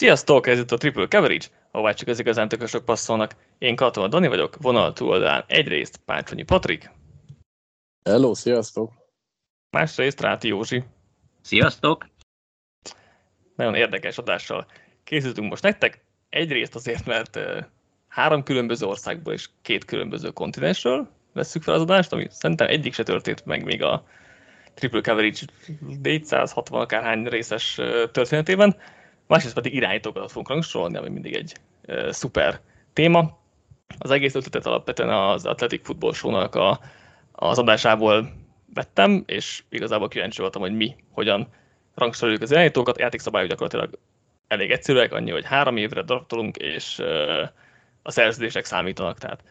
Sziasztok, ez itt a Triple Coverage, ahová csak az igazán tökösök passzolnak. Én Katona Dani vagyok, vonal túloldalán egyrészt Pácsonyi Patrik. Hello, sziasztok! Másrészt Ráti Józsi. Sziasztok! Nagyon érdekes adással készítünk most nektek. Egyrészt azért, mert három különböző országból és két különböző kontinensről vesszük fel az adást, ami szerintem egyik se történt meg még a Triple Coverage 460 akárhány részes történetében másrészt pedig irányítókat fogunk rangsorolni, ami mindig egy e, szuper téma. Az egész ötletet alapvetően az Athletic Football Show-nak a, az adásából vettem, és igazából kíváncsi voltam, hogy mi hogyan rangsoroljuk az irányítókat. Játékszabályok gyakorlatilag elég egyszerűek, annyi, hogy három évre draftolunk, és e, a szerződések számítanak, tehát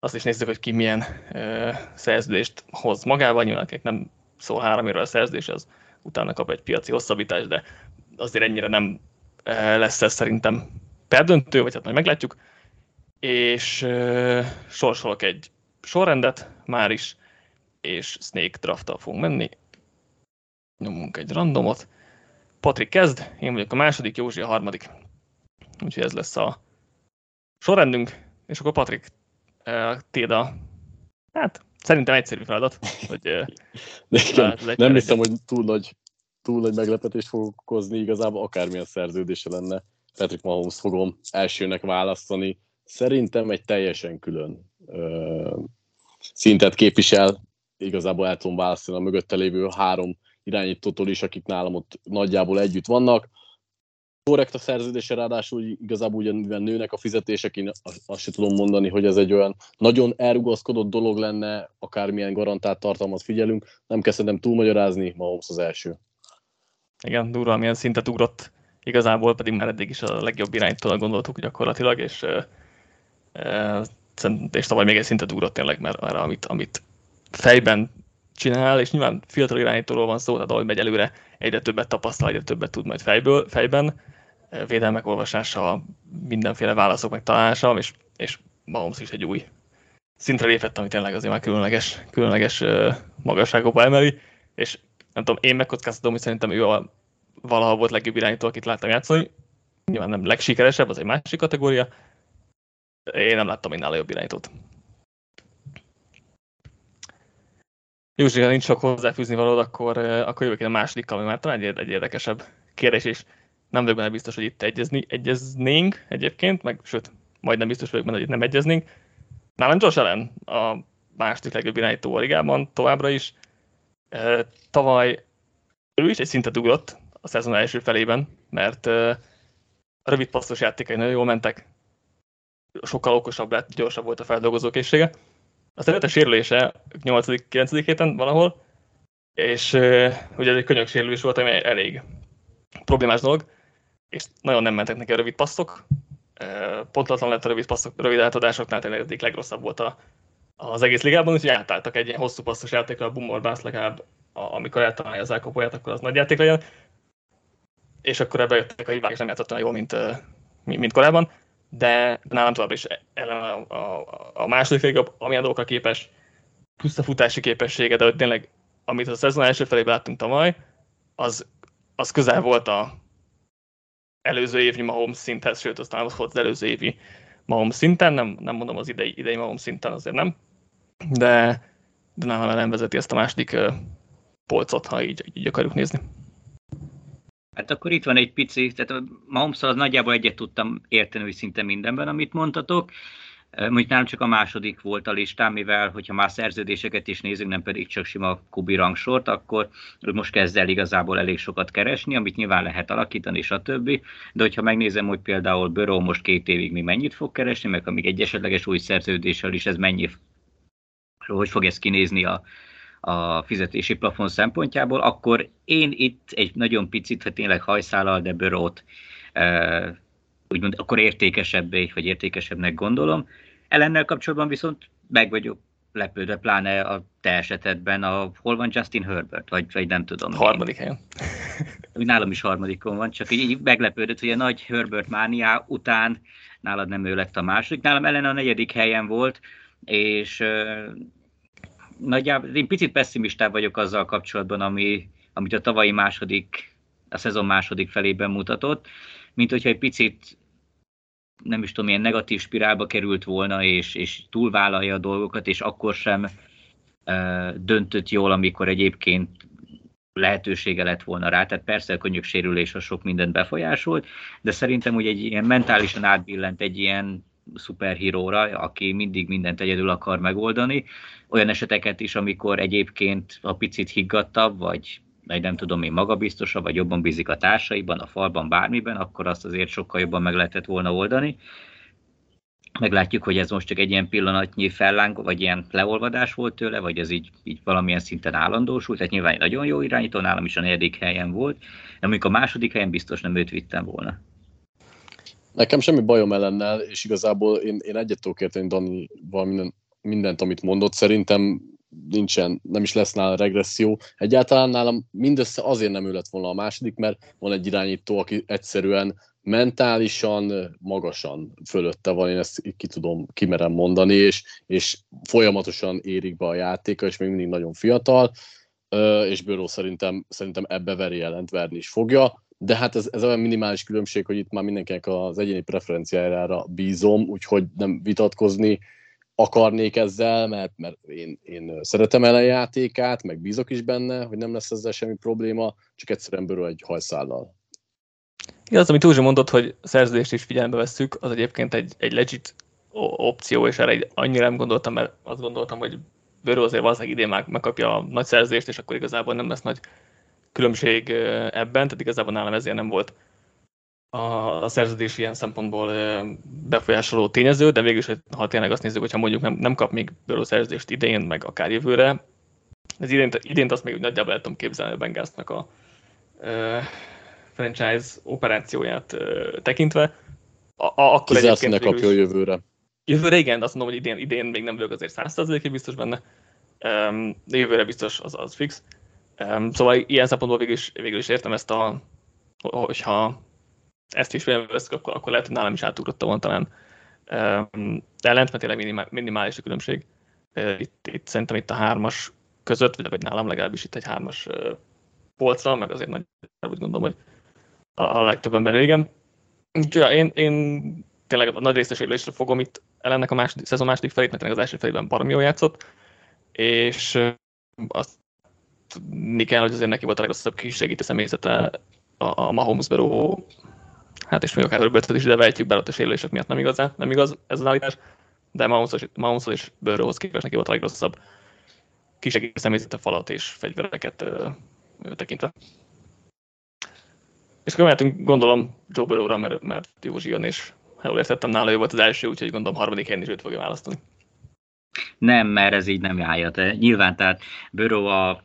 azt is nézzük, hogy ki milyen e, szerződést hoz magával, nyilván nem szól három évre a szerződés, az utána kap egy piaci hosszabbítást, de azért ennyire nem lesz ez szerintem perdöntő, vagy hát majd meglátjuk. És uh, sorsolok egy sorrendet már is, és Snake draft fogunk menni. Nyomunk egy randomot. Patrik kezd, én vagyok a második, Józsi a harmadik. Úgyhogy ez lesz a sorrendünk, és akkor Patrik, uh, tiéd a, hát szerintem egyszerű feladat, hogy nem hiszem, hogy túl nagy túl nagy meglepetést fogok okozni, igazából akármilyen szerződése lenne. Patrick Mahomes fogom elsőnek választani. Szerintem egy teljesen külön ö, szintet képvisel. Igazából el tudom választani a mögötte lévő három irányítótól is, akik nálam ott nagyjából együtt vannak. Korrekt a szerződése, ráadásul igazából ugyan, nőnek a fizetések, én azt sem tudom mondani, hogy ez egy olyan nagyon elrugaszkodott dolog lenne, akármilyen garantált tartalmat figyelünk. Nem kell szerintem túlmagyarázni, Mahomes az első. Igen, durva, milyen szintet ugrott. Igazából pedig már eddig is a legjobb iránytól gondoltuk gyakorlatilag, és, e, és tavaly még egy szintet ugrott tényleg, mert, mert amit, amit fejben csinál, és nyilván fiatal irányítóról van szó, tehát ahogy megy előre, egyre többet tapasztal, egyre többet tud majd fejből, fejben, védelmek olvasása, mindenféle válaszok megtalálása, és, és Mahomes is egy új szintre lépett, ami tényleg azért már különleges, különleges magasságokba emeli, és nem tudom, én megkockáztatom, hogy szerintem ő a valaha volt legjobb irányító, akit láttam játszani. Nyilván nem legsikeresebb, az egy másik kategória. Én nem láttam én nála jobb irányítót. Józsi, ha nincs sok hozzáfűzni valód, akkor, eh, akkor jövök én a második, ami már talán egy, egy érdekesebb kérdés, és nem vagyok benne biztos, hogy itt egyezni, egyeznénk egyébként, meg sőt, majdnem biztos vagyok benne, hogy itt nem egyeznénk. Nálam Josh Allen a második legjobb irányító a ligában továbbra is. Tavaly ő is egy szintet ugrott a szezon első felében, mert a rövid passzos játékai nagyon jól mentek, sokkal okosabb lett, gyorsabb volt a feldolgozó készsége. Aztán jött a sérülése 8.-9. héten valahol, és ugye ez egy könyök sérülés volt, ami elég problémás dolog, és nagyon nem mentek neki a rövid passzok. Pontatlan lett a rövid passzok, rövid átadásoknál, tényleg egyik legrosszabb volt a, az egész ligában, úgyhogy átálltak egy ilyen hosszú passzos játékra, a Bumor Bász legalább, amikor eltalálja az elkapóját, akkor az nagy játék legyen. És akkor ebbe jöttek a hibák, és nem játszott olyan jól, mint, mint korábban. De nálam továbbra is ellen a, a, a második legjobb, amilyen dolgokra képes, plusz a futási képessége, de hogy tényleg, amit a szezon első felében láttunk tavaly, az, az közel volt a előző évi Mahomes szinthez, sőt, aztán az volt az előző évi Mahomes szinten, nem, nem mondom az idei, idei Mahomes szinten, azért nem, de, de nálam ellen vezeti ezt a második polcot, ha így, így akarjuk nézni. Hát akkor itt van egy pici, tehát mahomes az nagyjából egyet tudtam érteni, hogy szinte mindenben, amit mondtatok. Mondjuk nálam csak a második volt a listám, mivel hogyha már szerződéseket is nézünk, nem pedig csak sima kubi rangsort, akkor most kezd el igazából elég sokat keresni, amit nyilván lehet alakítani, stb. De hogyha megnézem, hogy például Böró most két évig mi mennyit fog keresni, meg amíg egy esetleges új szerződéssel is ez mennyi, hogy fog ez kinézni a, a fizetési plafon szempontjából, akkor én itt egy nagyon picit, ha tényleg hajszállal, de Börót e, úgymond akkor értékesebbé, vagy értékesebbnek gondolom. Ellennel kapcsolatban viszont meg vagyok lepődve, pláne a te esetedben, a, hol van Justin Herbert, vagy, vagy nem tudom. Harmadik helyen. Nálam is harmadikon van, csak így meglepődött, hogy a nagy Herbert mániá után nálad nem ő lett a második. Nálam ellen a negyedik helyen volt, és uh, nagyjából én picit pessimistább vagyok azzal kapcsolatban, ami, amit a tavalyi második, a szezon második felében mutatott mint hogyha egy picit nem is tudom, ilyen negatív spirálba került volna, és, és túlvállalja a dolgokat, és akkor sem uh, döntött jól, amikor egyébként lehetősége lett volna rá. Tehát persze a könyök sérülés a sok mindent befolyásolt, de szerintem úgy egy ilyen mentálisan átbillent egy ilyen szuperhíróra, aki mindig mindent egyedül akar megoldani. Olyan eseteket is, amikor egyébként a picit higgadtabb, vagy vagy nem tudom én magabiztosabb, vagy jobban bízik a társaiban, a falban, bármiben, akkor azt azért sokkal jobban meg lehetett volna oldani. Meglátjuk, hogy ez most csak egy ilyen pillanatnyi felláng, vagy ilyen leolvadás volt tőle, vagy ez így, így valamilyen szinten állandósult. Tehát nyilván egy nagyon jó irányító, nálam is a negyedik helyen volt, de mondjuk a második helyen biztos nem őt vittem volna. Nekem semmi bajom ellennel, és igazából én, én egyet tudok érteni Dani minden, mindent, amit mondott. Szerintem nincsen, nem is lesz nála regresszió. Egyáltalán nálam mindössze azért nem ő lett volna a második, mert van egy irányító, aki egyszerűen mentálisan, magasan fölötte van, én ezt ki tudom, kimerem mondani, és, és folyamatosan érik be a játéka, és még mindig nagyon fiatal, és Bőró szerintem, szerintem ebbe veri jelent, verni is fogja, de hát ez, ez olyan minimális különbség, hogy itt már mindenkinek az egyéni preferenciájára bízom, úgyhogy nem vitatkozni akarnék ezzel, mert, mert én, én szeretem el a játékát, meg bízok is benne, hogy nem lesz ezzel semmi probléma, csak egyszerűen bőről egy hajszállal. Igaz, amit Túzsi mondott, hogy szerződést is figyelembe vesszük, az egyébként egy, egy legit opció, és erre egy annyira nem gondoltam, mert azt gondoltam, hogy Bőrő azért valószínűleg idén már megkapja a nagy szerződést, és akkor igazából nem lesz nagy különbség ebben, tehát igazából nálam ezért nem volt a, szerződés ilyen szempontból befolyásoló tényező, de végül is, ha tényleg azt nézzük, hogyha mondjuk nem, nem kap még belőle szerződést idén, meg akár jövőre, ez idént, idént azt még úgy nagyjából el tudom képzelni a Bengásznak a uh, franchise operációját uh, tekintve. A, a, akkor egyébként ne kapja jövőre. Jövőre igen, azt mondom, hogy idén, idén még nem vagyok azért 100 biztos benne, um, de jövőre biztos az, az fix. Um, szóval ilyen szempontból végül is, végül is értem ezt a, hogyha ezt is veszük, akkor, akkor lehet, hogy nálam is átugrottam volna talán. De ellent, tényleg minimális a különbség. Itt, itt, szerintem itt a hármas között, vagy nálam legalábbis itt egy hármas polcra, meg azért nagy, úgy gondolom, hogy a legtöbb ember igen. Úgyhogy ja, én, én tényleg a nagy részesülésre fogom itt ellennek a második, szezon második felét, mert az első felében baromi jól játszott, és azt tudni kell, hogy azért neki volt a legrosszabb kisegítő személyzete a, a Mahomes Beró hát és még akár örbötöt is, de vejtjük be ott a sérülések miatt nem igaz, nem igaz ez az állítás, de Mahomes és Bőrőhoz képest neki volt a legrosszabb kisegítő személyzete falat és fegyvereket ö, ö, tekintve. És akkor mehetünk, gondolom, Joe Burrow-ra, mert, mert Józsi jön, és ha jól értettem, nála ő volt az első, úgyhogy gondolom harmadik helyen is őt fogja választani. Nem, mert ez így nem állja. Nyilván, tehát Burrow a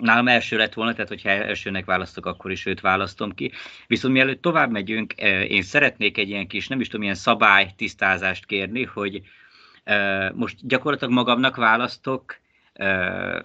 nálam első lett volna, tehát hogyha elsőnek választok, akkor is őt választom ki. Viszont mielőtt tovább megyünk, eh, én szeretnék egy ilyen kis, nem is tudom, ilyen szabály tisztázást kérni, hogy eh, most gyakorlatilag magamnak választok eh,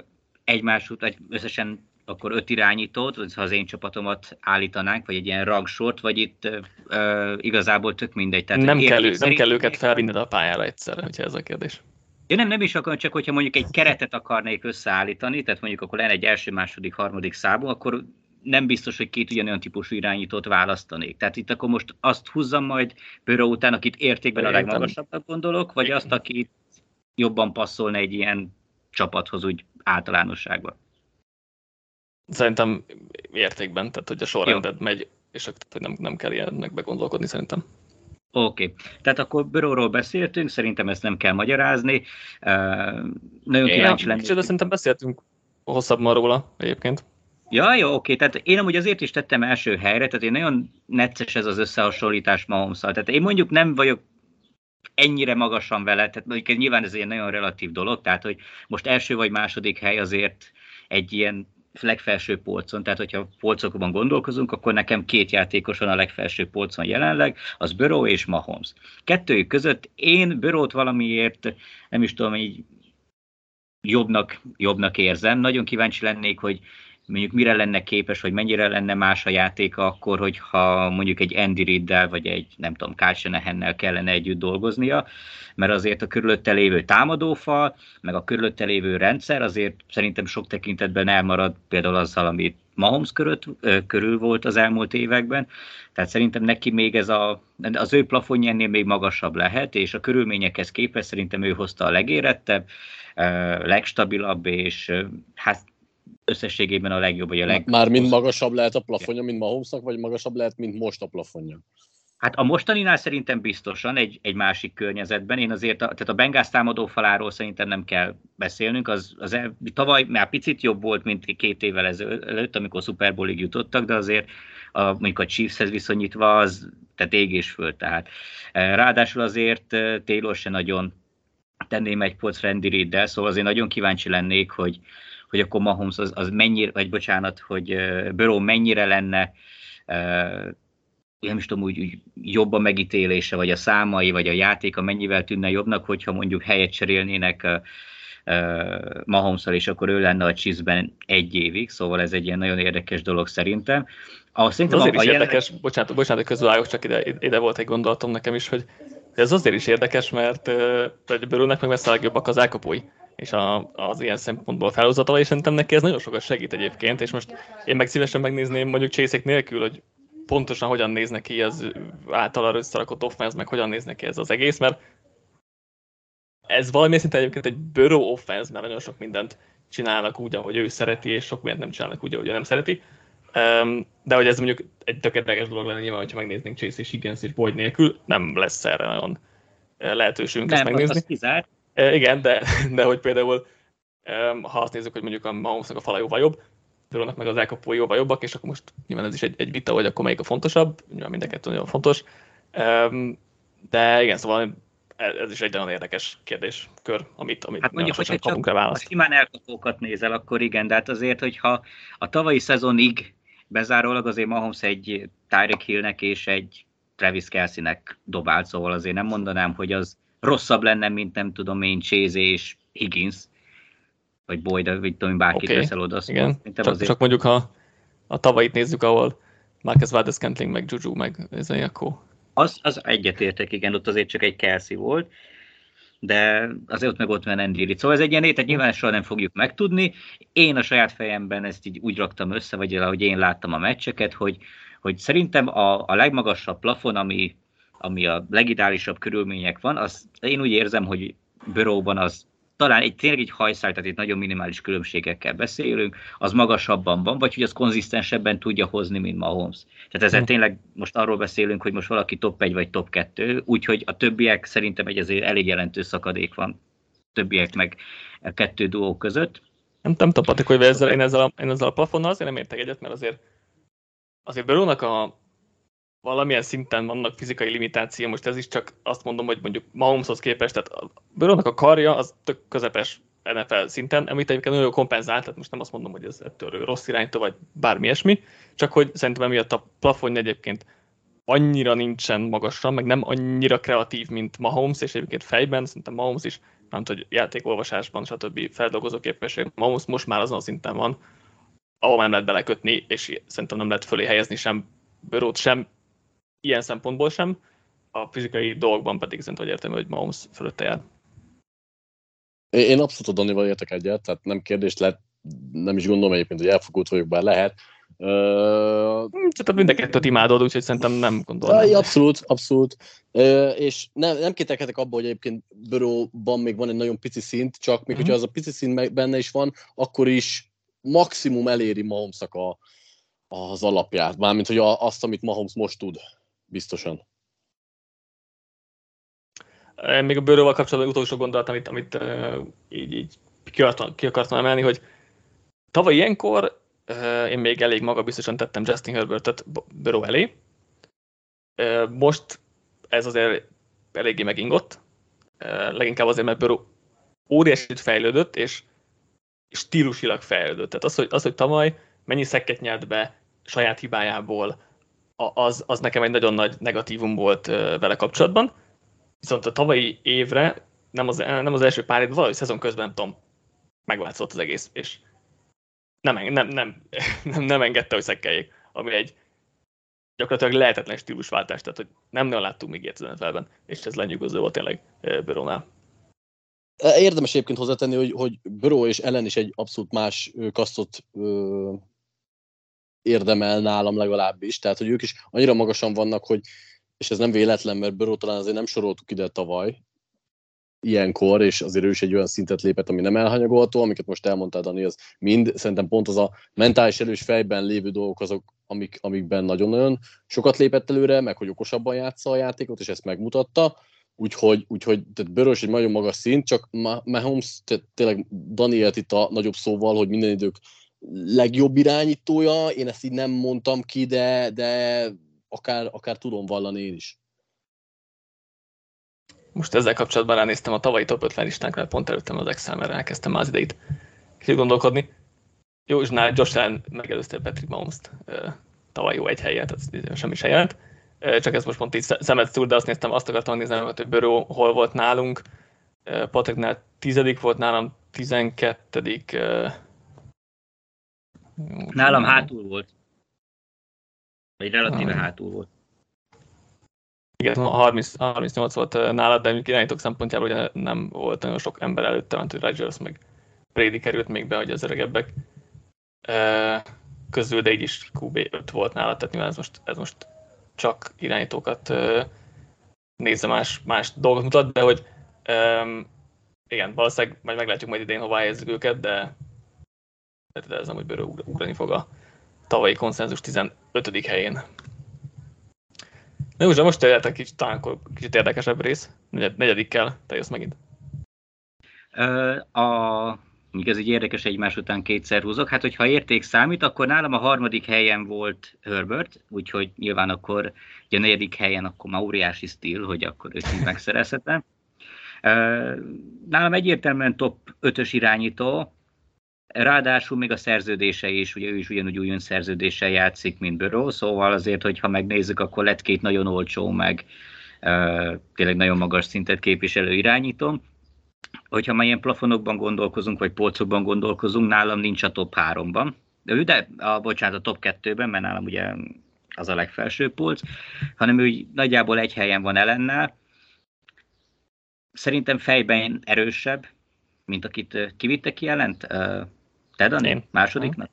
egymás után, összesen akkor öt irányítót, ha az én csapatomat állítanánk, vagy egy ilyen rangsort, vagy itt uh, igazából tök mindegy. Tehát nem, kell, nem kell őket felvinned a pályára egyszerre, hogyha ez a kérdés. Ja, nem, nem is akarom, csak hogyha mondjuk egy keretet akarnék összeállítani, tehát mondjuk akkor lenne egy első, második, harmadik számú, akkor nem biztos, hogy két ugyanolyan típusú irányítót választanék. Tehát itt akkor most azt húzzam majd bőrő után, akit értékben a legmagasabbnak gondolok, vagy azt, aki jobban passzolna egy ilyen csapathoz úgy általánosságban? Szerintem értékben, tehát hogy a sorrendet megy, és hogy nem, nem kell ilyennek begondolkodni szerintem. Oké, okay. tehát akkor Böróról beszéltünk, szerintem ezt nem kell magyarázni. Uh, nagyon kíváncsi lennék. De szerintem beszéltünk hosszabban róla egyébként. Ja, jó, oké, tehát én amúgy azért is tettem első helyre, tehát én nagyon necces ez az összehasonlítás mahomes Tehát én mondjuk nem vagyok ennyire magasan vele, tehát mondjuk nyilván ez egy nagyon relatív dolog, tehát hogy most első vagy második hely azért egy ilyen legfelső polcon, tehát hogyha polcokban gondolkozunk, akkor nekem két játékos van a legfelső polcon jelenleg, az Burrow és Mahomes. Kettőjük között én Burrow-t valamiért, nem is tudom, így jobbnak, jobbnak érzem. Nagyon kíváncsi lennék, hogy mondjuk mire lenne képes, vagy mennyire lenne más a játéka akkor, hogyha mondjuk egy Andy Riddel, vagy egy nem tudom, Kyle kellene együtt dolgoznia, mert azért a körülötte lévő támadófal, meg a körülötte lévő rendszer azért szerintem sok tekintetben elmarad például azzal, amit Mahomes körül, körül volt az elmúlt években, tehát szerintem neki még ez a, az ő plafonja ennél még magasabb lehet, és a körülményekhez képest szerintem ő hozta a legérettebb, legstabilabb, és hát összességében a legjobb, vagy a leg... Már mind magasabb lehet a plafonja, mint Mahomesnak, vagy magasabb lehet, mint most a plafonja? Hát a mostaninál szerintem biztosan egy, egy másik környezetben. Én azért, a, tehát a Bengász támadó faláról szerintem nem kell beszélnünk. Az, az el, tavaly már picit jobb volt, mint két évvel ezelőtt, amikor Super Bowlig jutottak, de azért a, mondjuk a Chiefshez viszonyítva az, tehát ég és föl. Tehát. E, ráadásul azért e, Taylor se nagyon tenném egy polc Randy szóval azért nagyon kíváncsi lennék, hogy, hogy akkor Mahomes az, az mennyire, vagy bocsánat, hogy Burrow mennyire lenne nem is tudom, úgy, úgy jobb a megítélése, vagy a számai, vagy a játéka mennyivel tűnne jobbnak, hogyha mondjuk helyet cserélnének uh, uh, mahomes és akkor ő lenne a Chiefsben egy évig, szóval ez egy ilyen nagyon érdekes dolog szerintem. Szerintem azért a, is a érdekes, jelenleg... bocsánat, bocsánat, közülállok, csak ide, ide volt egy gondolatom nekem is, hogy ez azért is érdekes, mert uh, Börőnek meg messze a legjobbak az elkapói és a, az ilyen szempontból felhozatal, és szerintem neki ez nagyon sokat segít egyébként, és most én meg szívesen megnézném mondjuk csészék nélkül, hogy pontosan hogyan néznek ki az általa összerakott offense, meg hogyan néznek ki ez az egész, mert ez valami szinten egyébként egy Burrow offense, mert nagyon sok mindent csinálnak úgy, ahogy ő szereti, és sok mindent nem csinálnak úgy, ahogy ő nem szereti. De hogy ez mondjuk egy tökéletes dolog lenne nyilván, hogyha megnéznénk Chase és Higgins és Boyd nélkül, nem lesz erre nagyon lehetőségünk nem, ezt megnézni. Az kizárt. Igen, de, de hogy például ha azt nézzük, hogy mondjuk a Mahomesnak a fala jóval jobb, Durónak meg az elkapó jóval jobbak, és akkor most nyilván ez is egy, egy vita, hogy akkor melyik a fontosabb, nyilván mind a nagyon fontos. De igen, szóval ez is egy nagyon érdekes kérdéskör, amit, amit hát mondjuk, hogy kapunk rá választ. Ha simán elkapókat nézel, akkor igen, de hát azért, hogyha a tavalyi szezonig bezárólag azért Mahomes egy Tyreek Hillnek és egy Travis Kelsey-nek dobált, szóval azért nem mondanám, hogy az rosszabb lenne, mint nem tudom én Chase és Higgins, vagy Boyd, vagy tudom, bárkit okay. veszel oda. Igen, csak, azért... csak, mondjuk, ha a tavalyit nézzük, ahol Marcus Valdez Scantling, meg Juju, meg ez akkor... Az, az egyetértek, igen, ott azért csak egy Kelsey volt, de azért ott meg ott van Endiri. Szóval ez egy ilyen étet nyilván soha nem fogjuk megtudni. Én a saját fejemben ezt így úgy raktam össze, vagy ahogy én láttam a meccseket, hogy, hogy szerintem a, a legmagasabb plafon, ami, ami a legidálisabb körülmények van, az én úgy érzem, hogy Bőróban az talán egy tényleg egy hajszál, tehát itt nagyon minimális különbségekkel beszélünk, az magasabban van, vagy hogy az konzisztensebben tudja hozni, mint Mahomes. Tehát ezzel hmm. tényleg most arról beszélünk, hogy most valaki top 1 vagy top 2, úgyhogy a többiek szerintem egy azért elég jelentős szakadék van többiek meg a kettő duó között. Nem, nem tapatik, hogy ezzel, én, ezzel a, én ezzel a plafonnal azért nem értek egyet, mert azért azért Berónak a valamilyen szinten vannak fizikai limitáció, most ez is csak azt mondom, hogy mondjuk Mahomeshoz képest, tehát a Burrownak a karja az tök közepes NFL szinten, amit egyébként nagyon kompenzált, tehát most nem azt mondom, hogy ez ettől rossz iránytól, vagy bármi ilyesmi, csak hogy szerintem emiatt a plafonja egyébként annyira nincsen magasra, meg nem annyira kreatív, mint Mahomes, és egyébként fejben, szerintem Mahomes is, nem tudom, hogy játékolvasásban, stb. feldolgozó képesség, Mahomes most már azon a szinten van, ahol nem lehet belekötni, és szerintem nem lehet fölé helyezni sem Bőrót, sem ilyen szempontból sem, a fizikai dolgokban pedig szerintem, hogy értem, hogy Mahomes fölötte jár. Én abszolút a Danival értek egyet, tehát nem kérdés, lehet, nem is gondolom egyébként, hogy elfogult vagyok, bár lehet. Uh, tehát mind a kettőt imádod, úgyhogy szerintem nem gondolom. Nem. Abszolút, abszolút. Uh, és nem, nem kételkedek abban, hogy egyébként Böróban még van egy nagyon pici szint, csak még uh-huh. hogyha az a pici szint benne is van, akkor is maximum eléri mahomes a, az alapját. Mármint, hogy azt, amit Mahomes most tud biztosan. Még a bőrővel kapcsolatban utolsó gondolat, amit, amit uh, így, így ki, akartam, ki akartam emelni, hogy tavaly ilyenkor uh, én még elég magabiztosan tettem Justin Herbertet bőrő elé. Uh, most ez azért eléggé megingott. Uh, leginkább azért, mert bőrő óriásit fejlődött, és stílusilag fejlődött. Tehát az, hogy, az, hogy tavaly mennyi szekket nyert be saját hibájából, az, az nekem egy nagyon nagy negatívum volt vele kapcsolatban. Viszont a tavalyi évre, nem az, nem az első pár év, valahogy szezon közben, nem tudom, megváltozott az egész, és nem, nem, nem, nem, nem engedte, hogy szekkeljék, ami egy gyakorlatilag lehetetlen stílusváltás, tehát hogy nem nagyon láttuk még ilyet az és ez lenyűgöző volt tényleg Börónál. Érdemes egyébként hozzátenni, hogy, hogy Böró és Ellen is egy abszolút más kasztot érdemel nálam legalábbis, tehát hogy ők is annyira magasan vannak, hogy és ez nem véletlen, mert Burrow talán azért nem soroltuk ide tavaly, ilyenkor, és azért ő is egy olyan szintet lépett, ami nem elhanyagolható, amiket most elmondtál, Dani, az mind, szerintem pont az a mentális elős fejben lévő dolgok azok, amik, amikben nagyon-nagyon sokat lépett előre, meg hogy okosabban játsza a játékot, és ezt megmutatta, úgyhogy, úgyhogy tehát Börös egy nagyon magas szint, csak Mahomes, tehát tényleg Danielt itt a nagyobb szóval, hogy minden idők legjobb irányítója, én ezt így nem mondtam ki, de, de akár, akár tudom vallani én is. Most ezzel kapcsolatban ránéztem a tavalyi top 50 listánkra, mert pont előttem az Excel, mert elkezdtem már az ideit kicsit gondolkodni. Jó, és nál Josh Allen megelőzte Patrick Mahomes-t tavaly jó egy helyet, tehát semmi se jelent. Csak ez most pont így szemet szúr, de azt néztem, azt akartam nézni, hogy Böró hol volt nálunk. Patricknál tizedik volt, nálam tizenkettedik. Nálam hátul volt. Vagy relatíve ah. hátul volt. Igen, 30, 38 volt nálad, de irányítók szempontjából ugye nem volt nagyon sok ember előtte, mert Rodgers meg Brady került még be, hogy az öregebbek közül, de így is QB5 volt nálad, tehát nyilván ez most, ez most csak irányítókat nézze más, más dolgot mutat, de hogy um, igen, valószínűleg majd meglátjuk majd idén, hová helyezzük őket, de, ez amúgy bőről ugrani fog a tavalyi konszenzus 15. helyén. Na, most jöhet egy kicsit, talán kicsit érdekesebb rész, negyed, negyedikkel, te jössz megint. A, ez egy érdekes egymás után kétszer húzok. Hát, hogyha érték számít, akkor nálam a harmadik helyen volt Herbert, úgyhogy nyilván akkor ugye a negyedik helyen akkor már óriási stíl, hogy akkor őt megszerezhetem. Nálam egyértelműen top 5-ös irányító, Ráadásul még a szerződése is, ugye ő is ugyanúgy újon szerződéssel játszik, mint Böró, szóval azért, hogyha megnézzük, akkor lett két nagyon olcsó, meg uh, tényleg nagyon magas szintet képviselő irányító. Hogyha már ilyen plafonokban gondolkozunk, vagy polcokban gondolkozunk, nálam nincs a top 3-ban. De de, a, bocsánat, a top 2-ben, mert nálam ugye az a legfelső polc, hanem ő nagyjából egy helyen van ellennel. Szerintem fejben erősebb, mint akit kivitte ki jelent. Te, Dani? Én. Másodiknak?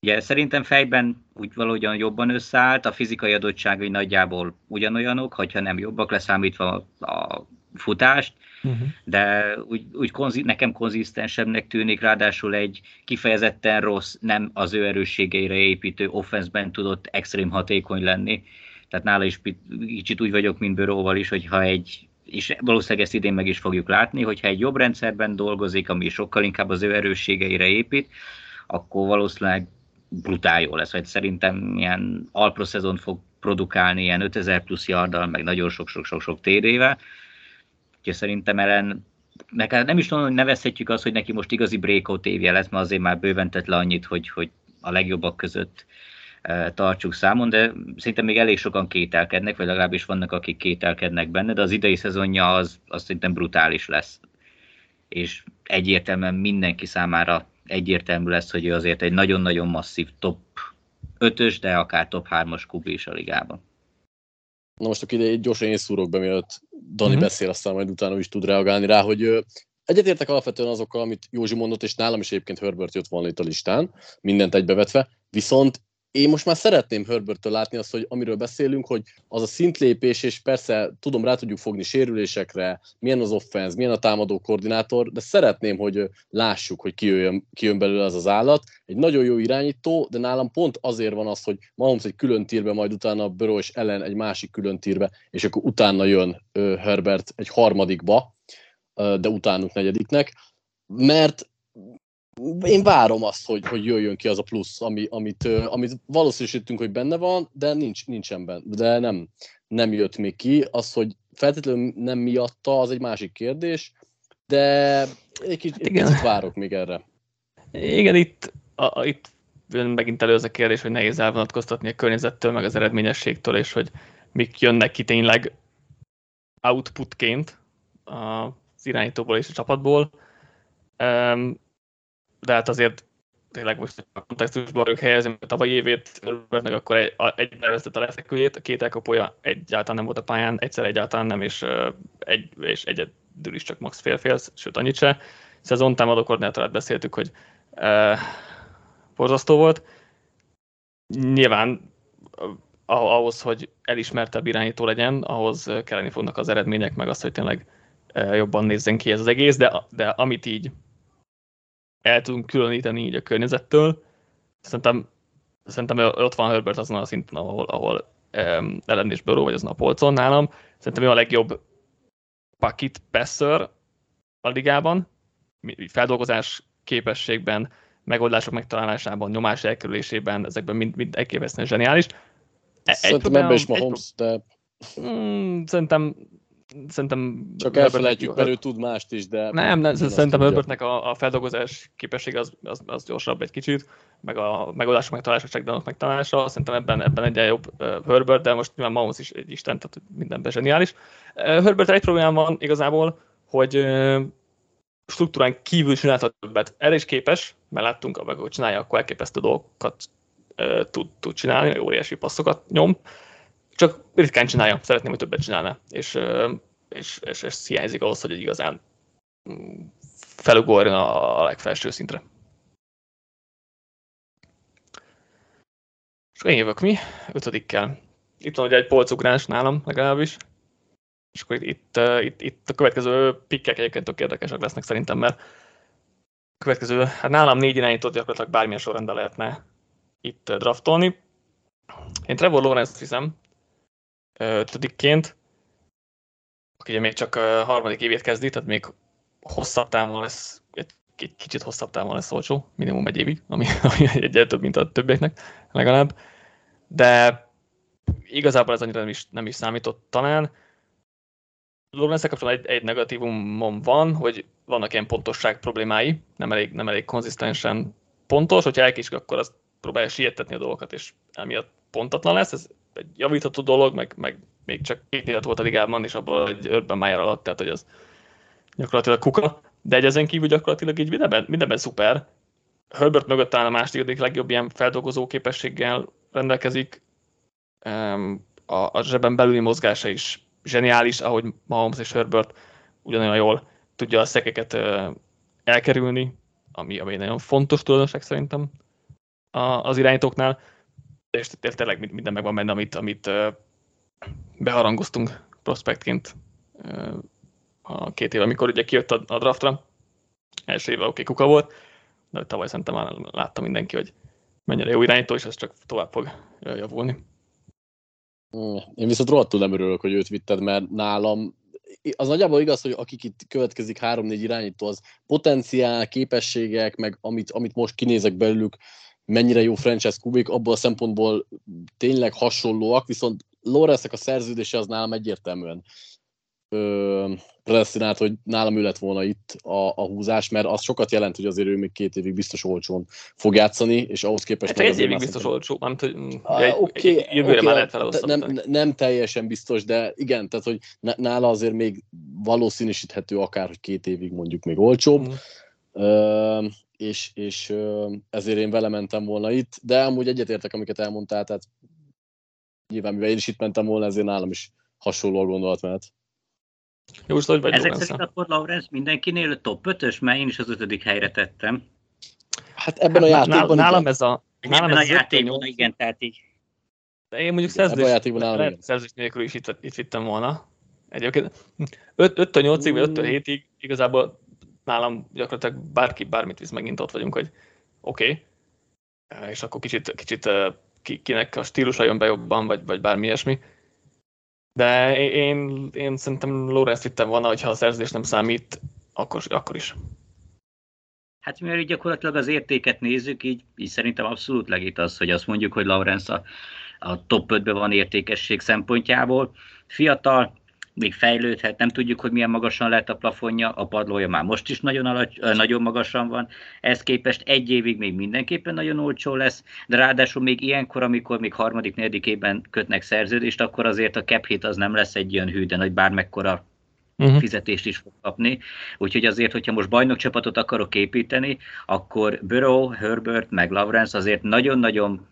Ugye szerintem fejben úgy valahogyan jobban összeállt, a fizikai adottságai nagyjából ugyanolyanok, hogyha nem jobbak leszámítva a futást, uh-huh. de úgy, úgy konzi, nekem konzisztensebbnek tűnik, ráadásul egy kifejezetten rossz, nem az ő erősségeire építő offenszben tudott extrém hatékony lenni. Tehát nála is kicsit úgy vagyok, mint Bőróval is, hogyha egy és valószínűleg ezt idén meg is fogjuk látni, hogyha egy jobb rendszerben dolgozik, ami sokkal inkább az ő erősségeire épít, akkor valószínűleg brutál jó lesz, vagy szerintem ilyen alpro szezon fog produkálni ilyen 5000 plusz yardal, meg nagyon sok-sok-sok térével. Úgyhogy szerintem ellen nem is tudom, hogy nevezhetjük azt, hogy neki most igazi breakout évje lesz, mert azért már bőven tett le annyit, hogy, hogy a legjobbak között tartsuk számon, de szerintem még elég sokan kételkednek, vagy legalábbis vannak, akik kételkednek benne, de az idei szezonja az, az szerintem brutális lesz. És egyértelműen mindenki számára egyértelmű lesz, hogy ő azért egy nagyon-nagyon masszív top 5-ös, de akár top 3-as kubi is a ligában. Na most akkor ide gyorsan én szúrok be, mielőtt Dani mm-hmm. beszél, aztán majd utána is tud reagálni rá, hogy egyetértek alapvetően azokkal, amit Józsi mondott, és nálam is egyébként Herbert jött volna itt a listán, mindent egybevetve, viszont én most már szeretném Herbertől látni azt, hogy amiről beszélünk, hogy az a szintlépés, és persze tudom, rá tudjuk fogni sérülésekre, milyen az offense, milyen a támadó koordinátor, de szeretném, hogy lássuk, hogy kijön, kijön belőle az az állat. Egy nagyon jó irányító, de nálam pont azért van az, hogy Mahomes egy külön tírbe, majd utána Burrow és Ellen egy másik külön tírbe, és akkor utána jön Herbert egy harmadikba, de utánuk negyediknek, mert én várom azt, hogy, hogy jöjjön ki az a plusz, ami, amit, amit valószínűsítünk, hogy benne van, de nincs, nincsen benne, de nem, nem jött még ki. Az, hogy feltétlenül nem miatta, az egy másik kérdés, de egy kicsit, hát Igen. kicsit várok még erre. Igen, itt, a, a, itt megint elő az a kérdés, hogy nehéz elvonatkoztatni a környezettől, meg az eredményességtől, és hogy mik jönnek ki tényleg outputként az irányítóból és a csapatból. Um, de hát azért tényleg most a kontextusban ők helyezni, a tavalyi évét meg akkor egy, egy a leszeküljét, a két elkapója egyáltalán nem volt a pályán, egyszer egyáltalán nem, és, egy, és egyedül is csak max fél-fél, sőt annyit se. Szezon támadó koordinátorát beszéltük, hogy e, borzasztó volt. nyilván ahhoz, hogy elismertebb irányító legyen, ahhoz kelleni fognak az eredmények, meg az, hogy tényleg jobban nézzen ki ez az egész, de, de amit így el tudunk különíteni így a környezettől, szerintem, szerintem ott van Herbert azon a szinten, ahol, ahol um, Ellen és Burrow, vagy azon a polcon nálam. Szerintem ő a legjobb pakit passer a ligában, feldolgozás képességben, megoldások megtalálásában, nyomás elkerülésében, ezekben mind, mind elképesztően zseniális. E, egy szerintem ebben is Mahomes, de... Mm, szerintem szerintem... Csak elfelejtjük, mert ő tud mást is, de... Nem, nem szerintem Herbertnek a, a feldolgozás képessége az, az, az, gyorsabb egy kicsit, meg a megoldások megtalálása, checkdownok megtalálása, szerintem ebben, ebben egyen jobb uh, Herbert, de most nyilván Mahomes is egy isten, tehát mindenben zseniális. Uh, Herbert egy problémám van igazából, hogy uh, struktúrán kívül csinálhat többet. Erre is képes, mert láttunk, hogy csinálja, akkor elképesztő dolgokat uh, tud, tud csinálni, óriási passzokat nyom, csak ritkán csinálja, szeretném, hogy többet csinálna, és, és, és, és hiányzik ahhoz, hogy igazán felugorjon a legfelső szintre. És én jövök mi? Ötödikkel. Itt van ugye egy polcugrás nálam legalábbis. És akkor itt, itt, itt a következő pikkek egyébként tök érdekesek lesznek szerintem, mert a következő, hát nálam négy irányítót gyakorlatilag bármilyen sorrendben lehetne itt draftolni. Én Trevor Lawrence-t hiszem, ötödikként, aki ugye még csak harmadik évét kezdi, tehát még hosszabb távon lesz, egy, kicsit hosszabb távon lesz olcsó, minimum egy évig, ami, ami egyre több, mint a többieknek legalább. De igazából ez annyira nem is, nem is számított talán. Lawrence kapcsolatban egy, egy negatívumom van, hogy vannak ilyen pontosság problémái, nem elég, nem elég konzisztensen pontos, hogyha elkésik, akkor azt próbálja sietetni a dolgokat, és emiatt pontatlan lesz, ez egy javítható dolog, meg, meg még csak két élet volt a ligában, és abból egy Urban Meyer alatt, tehát hogy az gyakorlatilag kuka, de egy ezen kívül gyakorlatilag így mindenben, mindenben szuper. Herbert mögött talán a második legjobb ilyen feldolgozó képességgel rendelkezik, a, a zsebben belüli mozgása is zseniális, ahogy Mahomes és Herbert ugyanolyan jól tudja a szekeket elkerülni, ami, ami nagyon fontos tulajdonság szerintem az irányítóknál és tényleg minden megvan benne, amit, amit beharangoztunk prospektként a két éve, amikor ugye kijött a, a draftra. Első éve oké okay, kuka volt, de tavaly szerintem már látta mindenki, hogy mennyire jó irányító, és ez csak tovább fog javulni. Hmm, én viszont rohadtul nem örülök, hogy őt vitted, mert nálam az nagyjából igaz, hogy akik itt következik három-négy irányító, az potenciál, képességek, meg amit, amit most kinézek belőlük, mennyire jó franchise kubik, abból a szempontból tényleg hasonlóak, viszont lawrence a szerződése az nálam egyértelműen predestinált, hogy nálam ő lett volna itt a, a húzás, mert az sokat jelent, hogy azért ő még két évig biztos olcsón fog játszani, és ahhoz képest... Hát egy évig biztos szerintem... olcsó, nem hogy ah, okay, jövőre okay, már lehet nem, nem teljesen biztos, de igen, tehát hogy nála azért még valószínűsíthető akár, hogy két évig mondjuk még olcsóbb. Mm. Uh, és, és ezért én vele mentem volna itt, de amúgy egyetértek, amiket elmondtál, tehát nyilván mivel én is itt mentem volna, ezért nálam is hasonló a gondolat mehet. Jó, hogy vagy Ezek szerint akkor Lawrence mindenkinél top 5-ös, mert én is az ötödik helyre tettem. Hát ebben hát a játékban... Nálam ez a... Nálam ebben ez a játékban, igen, tehát így. De én mondjuk szerződés, szerződés nélkül is itt, itt vittem volna. Egyébként 5-től 8-ig, vagy 5-től 7-ig igazából nálam gyakorlatilag bárki bármit visz, megint ott vagyunk, hogy oké, okay. és akkor kicsit, kicsit kinek a stílusa jön be jobban, vagy, vagy bármi ilyesmi. De én, én szerintem Lorenz vittem volna, hogyha a szerződés nem számít, akkor, akkor is. Hát mivel így gyakorlatilag az értéket nézzük, így, így szerintem abszolút legít az, hogy azt mondjuk, hogy Lawrence a, a top 5-ben van értékesség szempontjából. Fiatal, még fejlődhet, nem tudjuk, hogy milyen magasan lehet a plafonja, a padlója már most is nagyon, alacs, nagyon magasan van, ezt képest egy évig még mindenképpen nagyon olcsó lesz, de ráadásul még ilyenkor, amikor még harmadik, negyedik évben kötnek szerződést, akkor azért a cap hit az nem lesz egy olyan hű, de nagy bármekkora uh-huh. fizetést is fog kapni. Úgyhogy azért, hogyha most bajnokcsapatot akarok építeni, akkor Burrow, Herbert, meg Lawrence azért nagyon-nagyon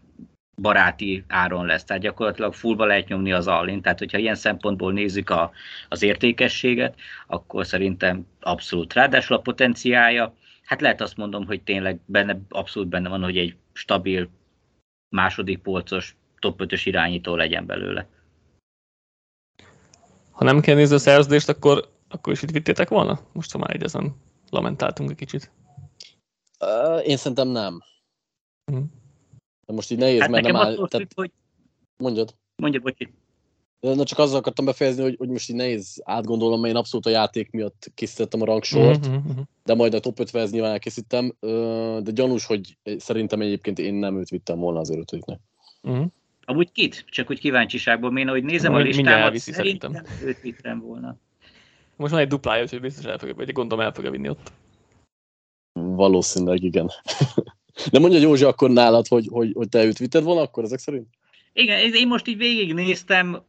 baráti áron lesz, tehát gyakorlatilag fullba lehet nyomni az allin, tehát hogyha ilyen szempontból nézzük a, az értékességet, akkor szerintem abszolút. Ráadásul a potenciája, hát lehet azt mondom, hogy tényleg benne, abszolút benne van, hogy egy stabil második polcos top 5-ös irányító legyen belőle. Ha nem kell nézni a szerződést, akkor, akkor is itt vittétek volna? Most, ha már egy ezen lamentáltunk egy kicsit. Uh, én szerintem nem. Uh-huh. De most így nehéz, hát mert nem áll... Tehát... Hogy... Mondjad. Mondjad, bocsi. Na csak azzal akartam befejezni, hogy, hogy most így nehéz átgondolom, mert én abszolút a játék miatt készítettem a rangsort, uh-huh, uh-huh. de majd a top 50 nyilván elkészítem, de gyanús, hogy szerintem egyébként én nem őt vittem volna az ötödiknek. Uh-huh. Amúgy kit? Csak úgy kíváncsiságból, én ahogy nézem Mind, a listámat, szerintem, szerintem őt vittem volna. Most van egy duplája, úgyhogy biztos el fogja, vagy gondolom el fogja vinni ott. Valószínűleg igen. De mondja Józsi akkor nálad, hogy, hogy, hogy te őt vitted volna akkor ezek szerint? Igen, én most így végignéztem,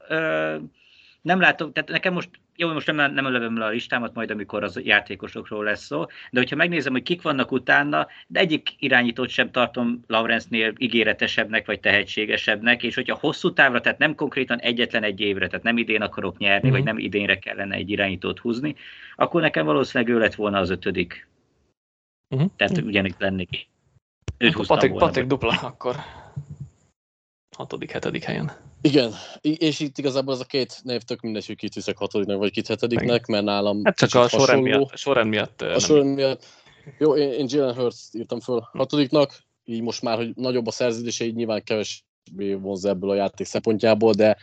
nem látom, tehát nekem most, jó, most nem, nem lövöm le a listámat, majd amikor az játékosokról lesz szó, de hogyha megnézem, hogy kik vannak utána, de egyik irányítót sem tartom Lawrence-nél ígéretesebbnek vagy tehetségesebbnek, és hogyha hosszú távra, tehát nem konkrétan egyetlen egy évre, tehát nem idén akarok nyerni, mm-hmm. vagy mhm. nem idénre kellene egy irányítót húzni, akkor nekem valószínűleg ő lett volna az ötödik. Mm-hmm. Tehát ugyanígy lennék. Őt Patrik, Patrik dupla akkor hatodik, hetedik helyen. Igen, és itt igazából az a két név tök mindegy, hogy kit viszek hatodiknak, vagy kit hetediknek, mert nálam Hát csak a sorrend miatt, a sorrend miatt. A sorrend miatt. Jó, én, én Jalen Hurts írtam föl hatodiknak, így most már, hogy nagyobb a szerződése, így nyilván kevesbé vonz ebből a játék szempontjából, de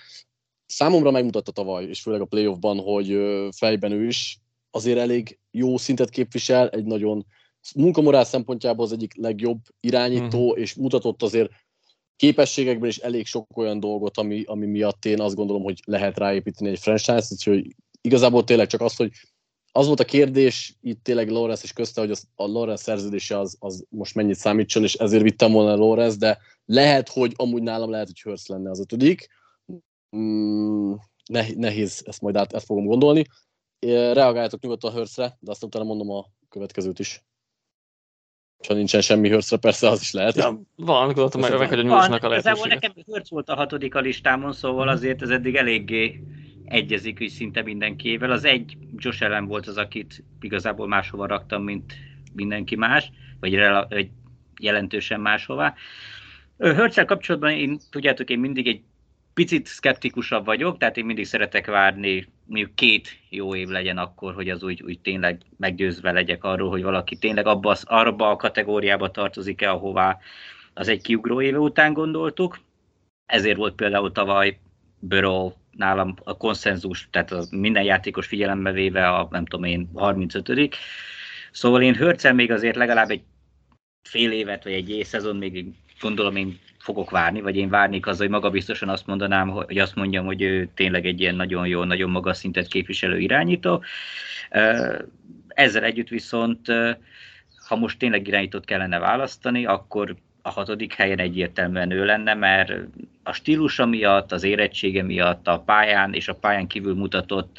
számomra megmutatta tavaly, és főleg a playoffban, hogy fejben ő is azért elég jó szintet képvisel, egy nagyon munkamorál szempontjából az egyik legjobb irányító, mm. és mutatott azért képességekben is elég sok olyan dolgot, ami, ami miatt én azt gondolom, hogy lehet ráépíteni egy franchise-t, úgyhogy igazából tényleg csak az, hogy az volt a kérdés itt tényleg Lawrence és közte, hogy az, a Lawrence szerződése az, az most mennyit számítson, és ezért vittem volna Lawrence, de lehet, hogy amúgy nálam lehet, hogy Hurst lenne az ötödik. Mm, nehéz ezt majd át, ezt fogom gondolni. Reagáljatok nyugodtan a Hurtsre, de aztán utána mondom a következőt is. Ha nincsen semmi hörcre, persze az is lehet. Ja, van, gondoltam meg, meg, hogy a nyúlsnak a lehetősége. nekem hörc volt a hatodik a listámon, szóval azért ez eddig eléggé egyezik hogy szinte mindenkivel. Az egy Josh Allen volt az, akit igazából máshova raktam, mint mindenki más, vagy, rela, vagy jelentősen máshova. Hörcsel kapcsolatban én, tudjátok, én mindig egy picit szkeptikusabb vagyok, tehát én mindig szeretek várni, mondjuk két jó év legyen akkor, hogy az úgy, úgy tényleg meggyőzve legyek arról, hogy valaki tényleg abba, arra a kategóriába tartozik-e, ahová az egy kiugró éve után gondoltuk. Ezért volt például tavaly Burrow nálam a konszenzus, tehát a minden játékos figyelembe véve a, nem tudom én, 35 Szóval én Hörcel még azért legalább egy fél évet, vagy egy szezon még gondolom én fogok várni, vagy én várnék az, hogy maga biztosan azt mondanám, hogy azt mondjam, hogy ő tényleg egy ilyen nagyon jó, nagyon magas szintet képviselő irányító. Ezzel együtt viszont, ha most tényleg irányítót kellene választani, akkor a hatodik helyen egyértelműen ő lenne, mert a stílusa miatt, az érettsége miatt, a pályán és a pályán kívül mutatott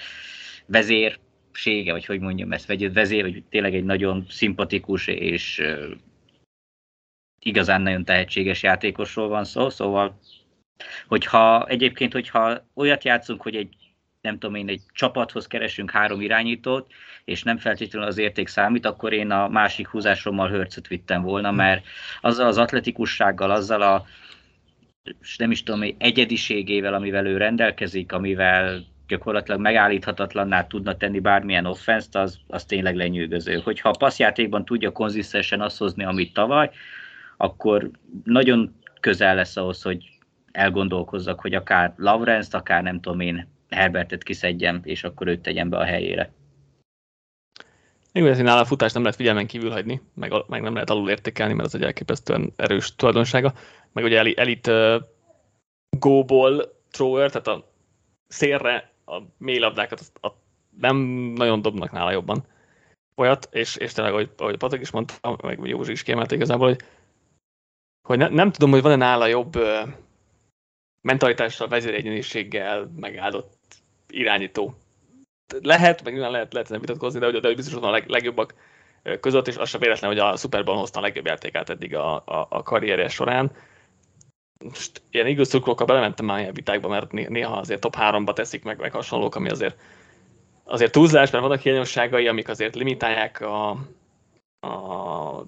vezérsége, vagy hogy mondjam ezt, vagy vezér, vagy tényleg egy nagyon szimpatikus és igazán nagyon tehetséges játékosról van szó, szóval hogyha egyébként, hogyha olyat játszunk, hogy egy nem tudom én, egy csapathoz keresünk három irányítót, és nem feltétlenül az érték számít, akkor én a másik húzásommal hörcöt vittem volna, hm. mert azzal az atletikussággal, azzal a nem is tudom, egyediségével, amivel ő rendelkezik, amivel gyakorlatilag megállíthatatlanná tudna tenni bármilyen offenszt, az, az tényleg lenyűgöző. Hogyha a passzjátékban tudja konzisztensen azt hozni, amit tavaly, akkor nagyon közel lesz ahhoz, hogy elgondolkozzak, hogy akár Lawrence-t, akár nem tudom én Herbertet kiszedjem, és akkor őt tegyem be a helyére. Még hogy nála a futást nem lehet figyelmen kívül hagyni, meg, meg nem lehet alul értékelni, mert az egy elképesztően erős tulajdonsága. Meg ugye elit uh, go-ball thrower, tehát a szélre a mély labdákat a, a, nem nagyon dobnak nála jobban olyat, és, és tényleg, ahogy, ahogy Patrik is mondta, meg Józsi is kiemelte igazából, hogy hogy ne, nem tudom, hogy van-e nála jobb ö, mentalitással, vezéregyeniséggel megáldott irányító. Lehet, meg nem lehet, lehet nem vitatkozni, de, de biztos van a leg, legjobbak között, és az sem véletlen, hogy a Super Bowl hozta a legjobb játékát eddig a, a, a karrierje során. Most ilyen igaz szurkolókkal belementem már ilyen vitákba, mert néha azért top 3-ba teszik meg, meg hasonlók, ami azért, azért túlzás, mert vannak hiányosságai, amik azért limitálják a, a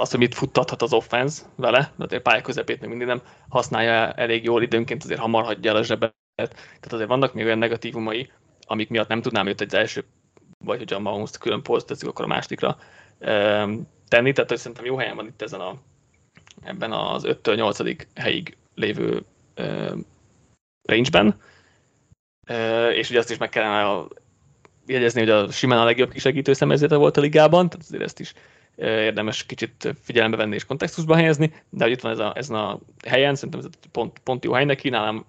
azt, hogy mit futtathat az offense vele, de a pálya közepét még mindig nem használja elég jól, időnként azért hamar hagyja el a zsebet. Tehát azért vannak még olyan negatívumai, amik miatt nem tudnám őt egy első, vagy hogy a mahomes külön poszt teszik, akkor a másodikra tenni. Tehát hogy szerintem jó helyen van itt ezen a, ebben az 5-től 8. helyig lévő range-ben. És ugye azt is meg kellene jegyezni, hogy a simán a legjobb kisegítő személyzete volt a ligában, tehát azért ezt is érdemes kicsit figyelembe venni és kontextusba helyezni, de hogy itt van ez a, ez a helyen, szerintem ez pont, pont jó hely neki, nálam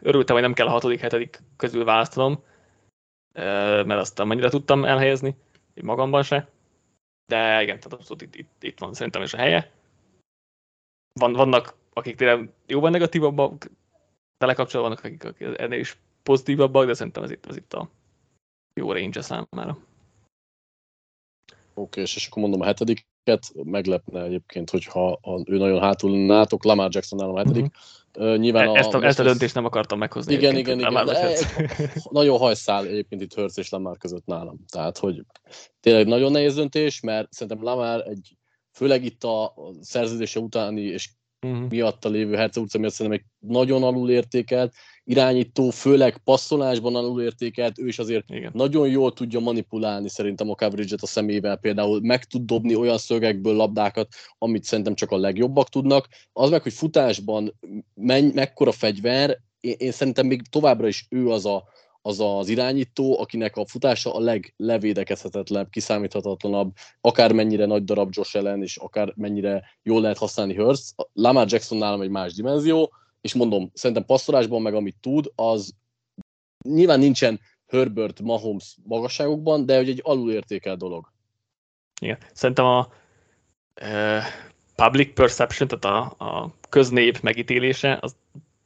örültem, hogy nem kell a hatodik, hetedik közül választanom, mert azt mennyire tudtam elhelyezni, magamban se. De igen, tehát abszolút itt, itt, itt van szerintem is a helye. Van, vannak, akik tényleg jóban negatívabbak, vele kapcsolatban vannak, akik ennél is pozitívabbak, de szerintem ez itt, ez itt a jó range számára. Oké, és, és akkor mondom a hetediket, meglepne egyébként, hogyha a, ő nagyon hátul nátok, Lamar Jackson nálam a hetedik. Uh-huh. Uh, nyilván a, ezt, a, ezt a döntést nem akartam meghozni. Igen, igen, igen. De, nagyon hajszál egyébként itt Hurts és Lamar között nálam. Tehát, hogy tényleg nagyon nehéz döntés, mert szerintem Lamar egy, főleg itt a szerződése utáni és uh-huh. miatta lévő Herce utca miatt szerintem egy nagyon alul értékelt, irányító, főleg passzolásban alulértékelt, ő is azért Igen. nagyon jól tudja manipulálni szerintem a coverage a szemével, például meg tud dobni olyan szögekből labdákat, amit szerintem csak a legjobbak tudnak. Az meg, hogy futásban menny, mekkora fegyver, én, én szerintem még továbbra is ő az a, az az irányító, akinek a futása a leglevédekezhetetlenebb, kiszámíthatatlanabb, akár mennyire nagy darab Josh Allen, és akár mennyire jól lehet használni Hurst. Lamar Jackson nálam egy más dimenzió, és mondom, szerintem passzolásban meg amit tud, az nyilván nincsen Herbert, Mahomes magasságokban, de hogy egy alulértékel dolog. Igen, szerintem a uh, public perception, tehát a, a köznép megítélése, az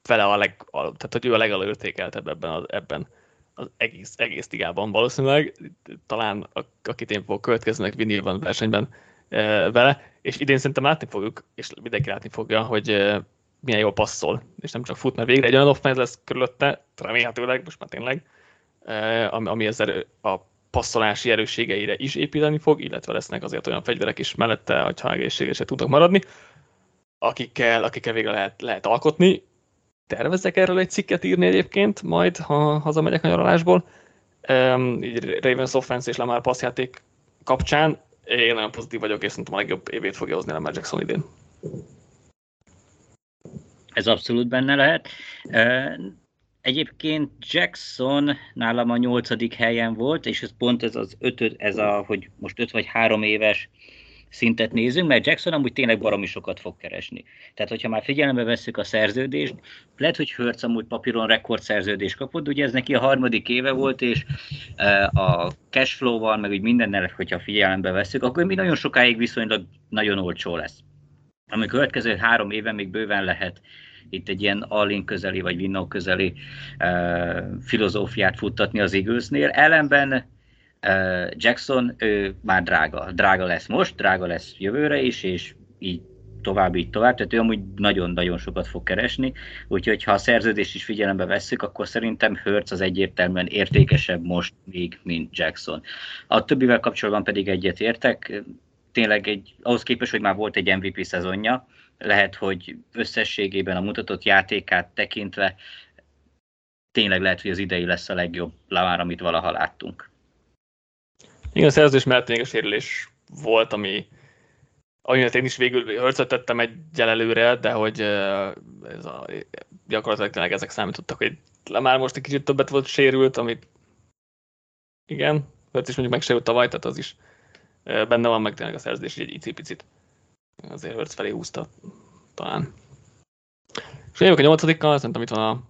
vele a leg, a, tehát hogy ő a legalulértékeltebb ebben, az, ebben az egész, egész ligában valószínűleg, talán akit én fogok következőnek vinni van versenyben e, vele, és idén szerintem látni fogjuk, és mindenki látni fogja, hogy e, milyen jól passzol, és nem csak fut, mert végre egy olyan offense lesz körülötte, remélhetőleg, most már tényleg, ami erő, a passzolási erősségeire is építeni fog, illetve lesznek azért olyan fegyverek is mellette, hogyha egészségesek tudnak maradni, akikkel, akikkel végre lehet, lehet alkotni. Tervezek erről egy cikket írni egyébként, majd, ha hazamegyek nyaralásból. Um, így Ravens offense és Lamar passzjáték kapcsán én nagyon pozitív vagyok, és szerintem a legjobb évét fogja hozni Lamar Jackson idén. Ez abszolút benne lehet. Egyébként Jackson nálam a nyolcadik helyen volt, és ez pont ez az ötöd, ez a, hogy most öt vagy három éves szintet nézünk, mert Jackson amúgy tényleg baromi sokat fog keresni. Tehát, hogyha már figyelembe vesszük a szerződést, lehet, hogy Hurts amúgy papíron rekordszerződést kapott, ugye ez neki a harmadik éve volt, és a cashflow-val, meg úgy mindennel, hogyha figyelembe vesszük, akkor mi nagyon sokáig viszonylag nagyon olcsó lesz ami következő három éve még bőven lehet itt egy ilyen all közeli, vagy Winnow közeli uh, filozófiát futtatni az Eaglesnél. Ellenben uh, Jackson ő már drága. Drága lesz most, drága lesz jövőre is, és így tovább, így tovább, tehát ő amúgy nagyon-nagyon sokat fog keresni, úgyhogy ha a szerződést is figyelembe vesszük, akkor szerintem Hurts az egyértelműen értékesebb most még, mint Jackson. A többivel kapcsolatban pedig egyet értek, tényleg egy, ahhoz képest, hogy már volt egy MVP szezonja, lehet, hogy összességében a mutatott játékát tekintve tényleg lehet, hogy az idei lesz a legjobb lavár, amit valaha láttunk. Igen, a szerződés mellett még a sérülés volt, ami amiért én is végül hörcötettem egy előre, de hogy ez a, gyakorlatilag tényleg ezek számítottak, hogy már most egy kicsit többet volt sérült, amit igen, Hörc is mondjuk megsérült tavaly, tehát az is benne van, meg tényleg a szerződés egy icipicit azért Hurts felé húzta talán. És jövök a nyolcadikkal, szerintem itt van a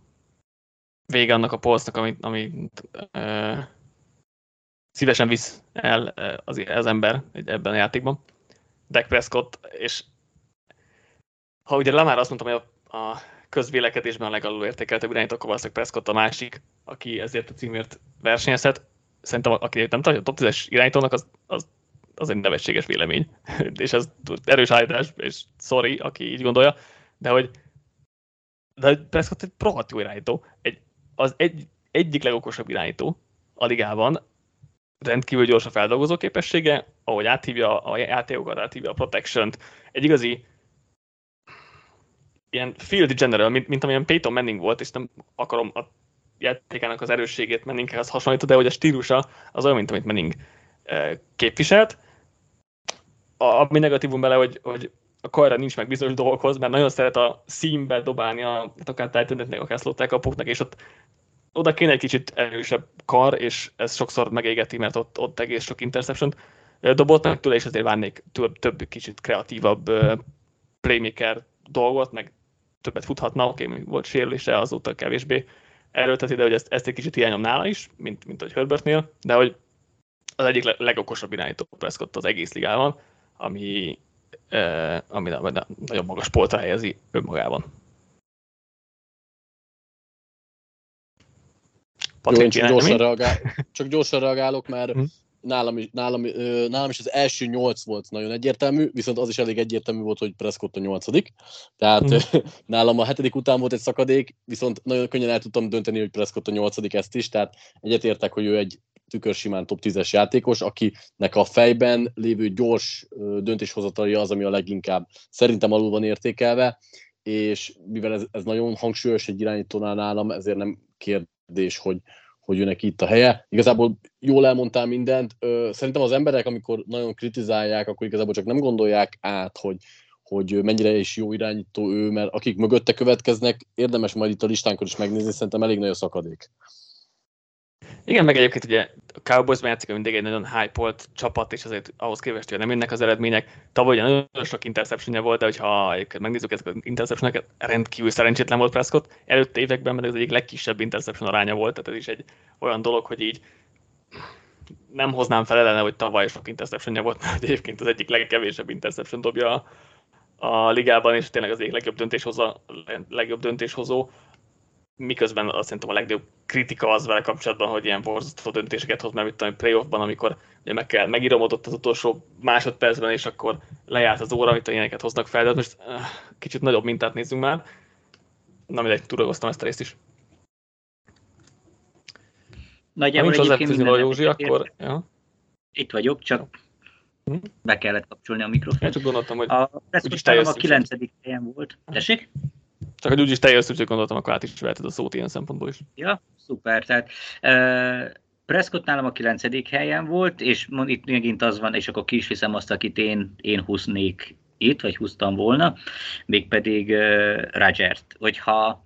vége annak a polcnak, amit, amit e, szívesen visz el az, az ember ebben a játékban. Dak Prescott, és ha ugye Lamar azt mondtam, hogy a, a közvélekedésben a legalul értékeltebb irányító, akkor valószínűleg Prescott a másik, aki ezért a címért versenyezhet. Szerintem aki nem tartja a top 10-es irányítónak, az, az az egy nevetséges vélemény, és ez erős állítás, és sorry, aki így gondolja, de hogy de Prescott egy rohadt jó irányító, egy, az egy, egyik legokosabb irányító a ligában, rendkívül gyors a feldolgozó képessége, ahogy áthívja a játékokat, áthívja a protection Egy igazi ilyen field general, mint, mint amilyen Peyton Manning volt, és nem akarom a játékának az erősségét Manninghez hasonlítani, de hogy a stílusa az olyan, mint amit Manning képviselt. A, ami negatívum bele, hogy, hogy a karra nincs meg bizonyos dolgokhoz, mert nagyon szeret a színbe dobálni a, akár titan akár slot kapuknak, és ott oda kéne egy kicsit erősebb kar, és ez sokszor megégeti, mert ott, ott egész sok interception dobott meg tőle, és azért várnék több, több kicsit kreatívabb playmaker dolgot, meg többet futhatna, oké, okay, volt sérülése, azóta kevésbé erőlteti, de hogy ezt, ezt egy kicsit hiányom nála is, mint, mint hogy Herbertnél, de hogy az egyik legokosabb irányító Prescott az egész ligában, ami, eh, ami nagyon magas poltra helyezi önmagában. Jó, csak, gyorsan reagál, csak gyorsan reagálok, mert hm nálam, nálam, nálam is az első nyolc volt nagyon egyértelmű, viszont az is elég egyértelmű volt, hogy Prescott a nyolcadik. Tehát mm. nálam a hetedik után volt egy szakadék, viszont nagyon könnyen el tudtam dönteni, hogy Prescott a nyolcadik ezt is, tehát egyetértek, hogy ő egy tükörsimán top 10-es játékos, akinek a fejben lévő gyors döntéshozatali az, ami a leginkább szerintem alul van értékelve, és mivel ez, ez nagyon hangsúlyos egy irányítónál nálam, ezért nem kérdés, hogy, hogy őnek itt a helye. Igazából jól elmondtál mindent. Szerintem az emberek, amikor nagyon kritizálják, akkor igazából csak nem gondolják át, hogy, hogy mennyire is jó irányító ő, mert akik mögötte következnek, érdemes majd itt a listánkon is megnézni, szerintem elég nagy a szakadék. Igen, meg egyébként ugye a cowboys játszik mindig egy nagyon hype csapat, és azért ahhoz képest, hogy nem jönnek az eredmények. Tavaly ugye nagyon sok interception volt, de hogyha megnézzük ezeket az interception rendkívül szerencsétlen volt Prescott. Előtte években mert ez egyik legkisebb interception aránya volt, tehát ez is egy olyan dolog, hogy így nem hoznám fel ellene, hogy tavaly sok interception volt, mert egyébként az egyik legkevésebb interception dobja a, a ligában, és tényleg az egyik legjobb döntéshozó, legjobb döntéshozó miközben azt szerintem a legnagyobb kritika az vele kapcsolatban, hogy ilyen borzasztó döntéseket hoz, mert mit tudom, playoffban, amikor ugye meg kell, megíromodott az utolsó másodpercben, és akkor lejárt az óra, amit a ilyeneket hoznak fel, de most uh, kicsit nagyobb mintát nézzünk már. Na mindegy, tudagoztam ezt a részt is. Nagyjából ha nincs egyébként Józsi, akkor... Ja. Itt vagyok, csak hm? be kellett kapcsolni a mikrofont. Én csak gondoltam, hogy a a 9. helyen volt. Tessék? Csak hogy úgyis te jössz, úgyhogy gondoltam, akkor át is veheted a szót ilyen szempontból is. Ja, szuper. Tehát uh, Prescott nálam a kilencedik helyen volt, és itt megint az van, és akkor ki is viszem azt, akit én, én húznék itt, vagy húztam volna, mégpedig uh, Rogers-t. Hogyha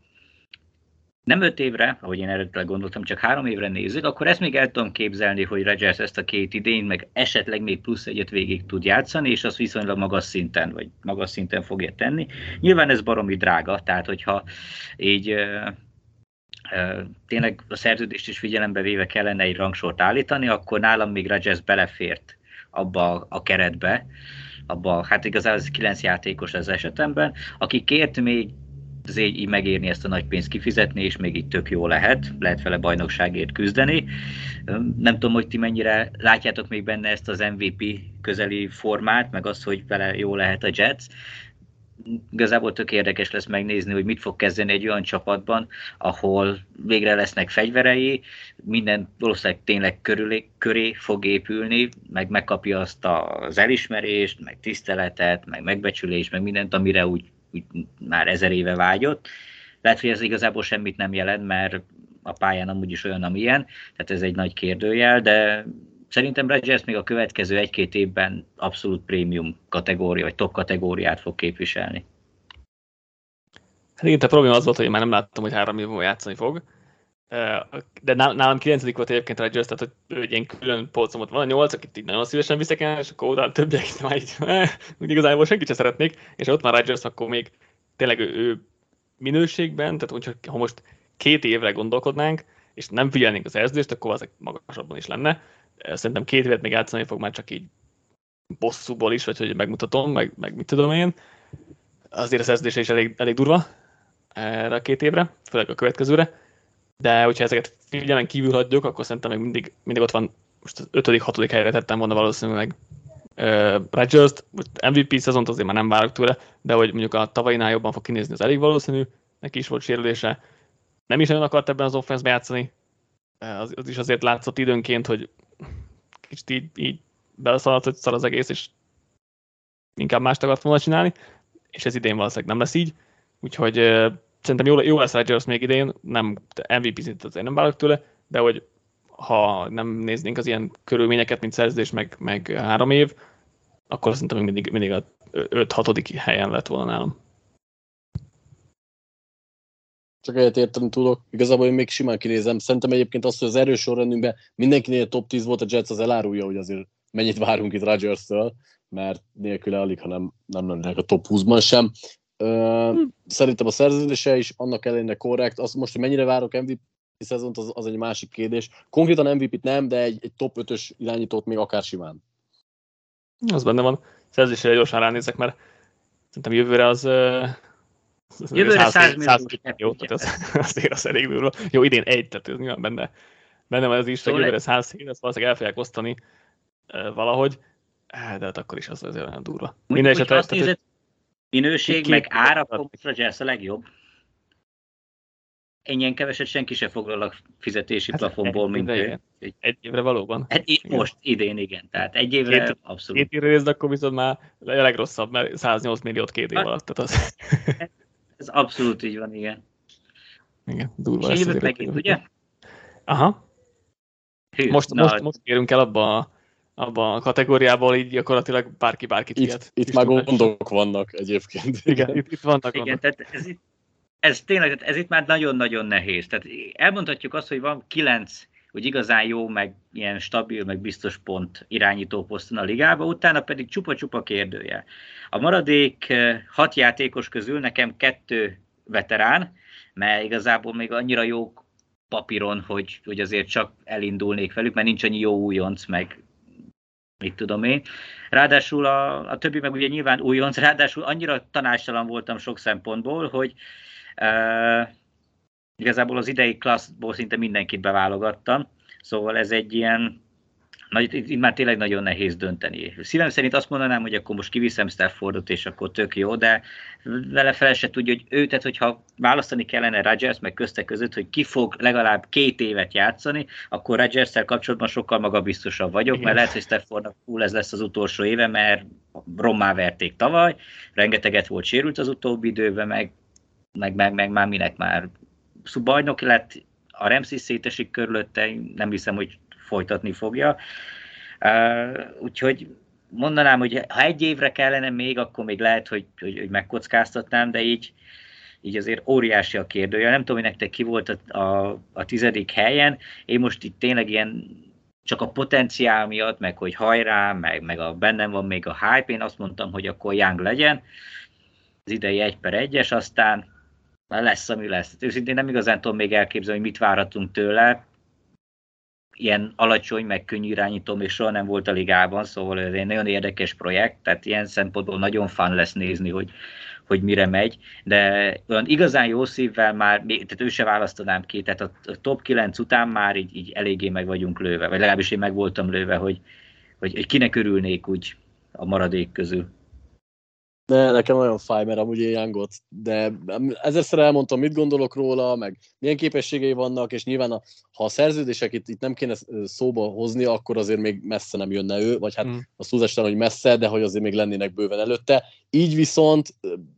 nem öt évre, ahogy én eredetileg gondoltam, csak három évre nézzük, akkor ezt még el tudom képzelni, hogy Rodgers ezt a két idén, meg esetleg még plusz egyet végig tud játszani, és az viszonylag magas szinten, vagy magas szinten fogja tenni. Nyilván ez baromi drága, tehát hogyha így tényleg a szerződést is figyelembe véve kellene egy rangsort állítani, akkor nálam még Rodgers belefért abba a keretbe, abba, hát igazából ez kilenc játékos az esetemben, aki kért még azért így megérni ezt a nagy pénzt kifizetni, és még itt tök jó lehet, lehet vele bajnokságért küzdeni. Nem tudom, hogy ti mennyire látjátok még benne ezt az MVP közeli formát, meg azt, hogy vele jó lehet a Jets. Igazából tök érdekes lesz megnézni, hogy mit fog kezdeni egy olyan csapatban, ahol végre lesznek fegyverei, minden valószínűleg tényleg körülé, köré fog épülni, meg megkapja azt az elismerést, meg tiszteletet, meg megbecsülést, meg mindent, amire úgy úgy már ezer éve vágyott. Lehet, hogy ez igazából semmit nem jelent, mert a pályán amúgy is olyan, amilyen, tehát ez egy nagy kérdőjel, de szerintem Rodgers még a következő egy-két évben abszolút prémium kategória, vagy top kategóriát fog képviselni. Hát igen, a probléma az volt, hogy én már nem láttam, hogy három év játszani fog. De nálam 9. volt egyébként Rodgers, tehát hogy egy ilyen külön polcomot van, a 8, akit így nagyon szívesen viszek el, és akkor oda többiek már így, úgy igazából senkit sem szeretnék, és ott már Rodgers, akkor még tényleg ő, ő minőségben, tehát úgy, ha most két évre gondolkodnánk, és nem figyelnénk az szerződést, akkor az magasabban is lenne. Szerintem két évet még játszani fog már csak így bosszúból is, vagy hogy megmutatom, meg, meg mit tudom én. Azért a szerződése is elég, elég durva erre a két évre, főleg a következőre de hogyha ezeket figyelmen kívül hagyjuk, akkor szerintem még mindig, mindig ott van, most az ötödik, hatodik helyre tettem volna valószínűleg uh, Rodgers-t, MVP szezont azért már nem várok tőle, de hogy mondjuk a tavainál jobban fog kinézni, az elég valószínű, neki is volt sérülése, nem is nagyon akart ebben az offenszbe játszani, az, az is azért látszott időnként, hogy kicsit így, így beleszaladt, hogy szar az egész, és inkább mást akart volna csinálni, és ez idén valószínűleg nem lesz így, úgyhogy szerintem jó, jó lesz Rodgers még idén, nem MVP szintet azért nem várok tőle, de hogy ha nem néznénk az ilyen körülményeket, mint szerződés, meg, meg három év, akkor szerintem még mindig, mindig a 5-6. helyen lett volna nálam. Csak egyet érteni tudok. Igazából én még simán kinézem. Szerintem egyébként azt, hogy az erős sorrendünkben mindenkinél top 10 volt a Jets, az elárulja, hogy azért mennyit várunk itt Rodgers-től, mert nélküle alig, ha nem, nem lennének a top 20-ban sem. Ö, szerintem a szerződése is annak ellenére korrekt. Azt most, hogy mennyire várok MVP szezont, az, az egy másik kérdés. Konkrétan MVP-t nem, de egy, egy top 5-ös irányítót még akár simán. Az benne van. Szerzésére gyorsan ránézek, mert szerintem jövőre az Jövőre 100 millió. Jó, tehát az, azért az elég durva. Jó, idén egy, tehát ez nyilván benne, benne van az is, hogy jövőre 100 hét, ezt valószínűleg el fogják osztani valahogy, de hát akkor is az azért olyan durva. Minden esetre... Azt nézed, minőség, meg ára, a Jazz a legjobb. Ennyien keveset senki sem foglal a fizetési hát plafonból, mint ő. Egy évre valóban. Igen. most idén igen, tehát egy évre két, abszolút. Két évre részt, akkor viszont már a legrosszabb, mert 108 milliót két év alatt. Tehát az... Ez abszolút így van, igen. Igen, durva. És jövök megint, ugye? Aha. Hű, most, most, most érünk el abba a, abba a kategóriából, így gyakorlatilag bárki bárkit itt, ilyet. Itt már gondok vannak egyébként. Igen, itt, itt vannak Igen, tehát ez itt, ez tényleg, ez itt már nagyon-nagyon nehéz. Tehát elmondhatjuk azt, hogy van kilenc hogy igazán jó, meg ilyen stabil, meg biztos pont irányító poszton a ligába, utána pedig csupa-csupa kérdője. A maradék eh, hat játékos közül nekem kettő veterán, mert igazából még annyira jó papíron, hogy, hogy azért csak elindulnék velük, mert nincs annyi jó újonc, meg mit tudom én. Ráadásul a, a többi meg ugye nyilván újonc, ráadásul annyira tanástalan voltam sok szempontból, hogy uh, igazából az idei klasszból szinte mindenkit beválogattam, szóval ez egy ilyen, nagy, itt már tényleg nagyon nehéz dönteni. Szívem szerint azt mondanám, hogy akkor most kiviszem Staffordot, és akkor tök jó, de vele fel se tudja, hogy ő, tehát hogyha választani kellene Rodgers meg közte között, hogy ki fog legalább két évet játszani, akkor rodgers kapcsolatban sokkal magabiztosabb vagyok, Igen. mert lehet, hogy Staffordnak full ez lesz az utolsó éve, mert rommá verték tavaly, rengeteget volt sérült az utóbbi időben, meg meg, meg, meg már minek már bajnok lett, a Ramsey szétesik körülötte, nem hiszem, hogy folytatni fogja. Úgyhogy mondanám, hogy ha egy évre kellene még, akkor még lehet, hogy, hogy, hogy megkockáztatnám, de így, így azért óriási a kérdője. Nem tudom, hogy nektek ki volt a, a, a tizedik helyen. Én most itt tényleg ilyen csak a potenciál miatt, meg hogy hajrá, meg, meg a bennem van még a hype, én azt mondtam, hogy akkor Young legyen. Az idei egy per egyes, aztán lesz, ami lesz. Őszintén nem igazán tudom még elképzelni, hogy mit várhatunk tőle. Ilyen alacsony, meg könnyű irányító még soha nem volt a ligában, szóval ez egy nagyon érdekes projekt, tehát ilyen szempontból nagyon fan lesz nézni, hogy, hogy mire megy, de olyan igazán jó szívvel már, tehát ő se választanám ki, tehát a top 9 után már így, így eléggé meg vagyunk lőve, vagy legalábbis én meg voltam lőve, hogy, hogy, hogy kinek örülnék úgy a maradék közül. De nekem nagyon fáj, mert amúgy én Youngot, de ezerszer elmondtam, mit gondolok róla, meg milyen képességei vannak, és nyilván a, ha a szerződések itt, itt nem kéne szóba hozni, akkor azért még messze nem jönne ő, vagy hát mm. a túlzástán, hogy messze, de hogy azért még lennének bőven előtte. Így viszont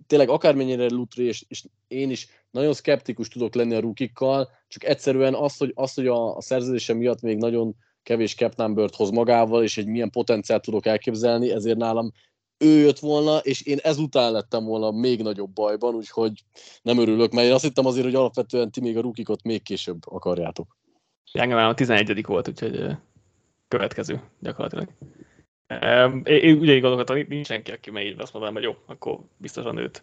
tényleg akármennyire Lutri, és, és én is nagyon szkeptikus tudok lenni a rukikkal, csak egyszerűen az, hogy, az, hogy a, a szerződése miatt még nagyon kevés cap number hoz magával, és egy milyen potenciált tudok elképzelni, ezért nálam ő jött volna, és én ezután lettem volna még nagyobb bajban, úgyhogy nem örülök, mert én azt hittem azért, hogy alapvetően ti még a rukikot még később akarjátok. Engem a 11 volt, úgyhogy következő gyakorlatilag. Én ugye gondolkodtam, nincs senki, aki így azt mondanám, hogy jó, akkor biztosan őt,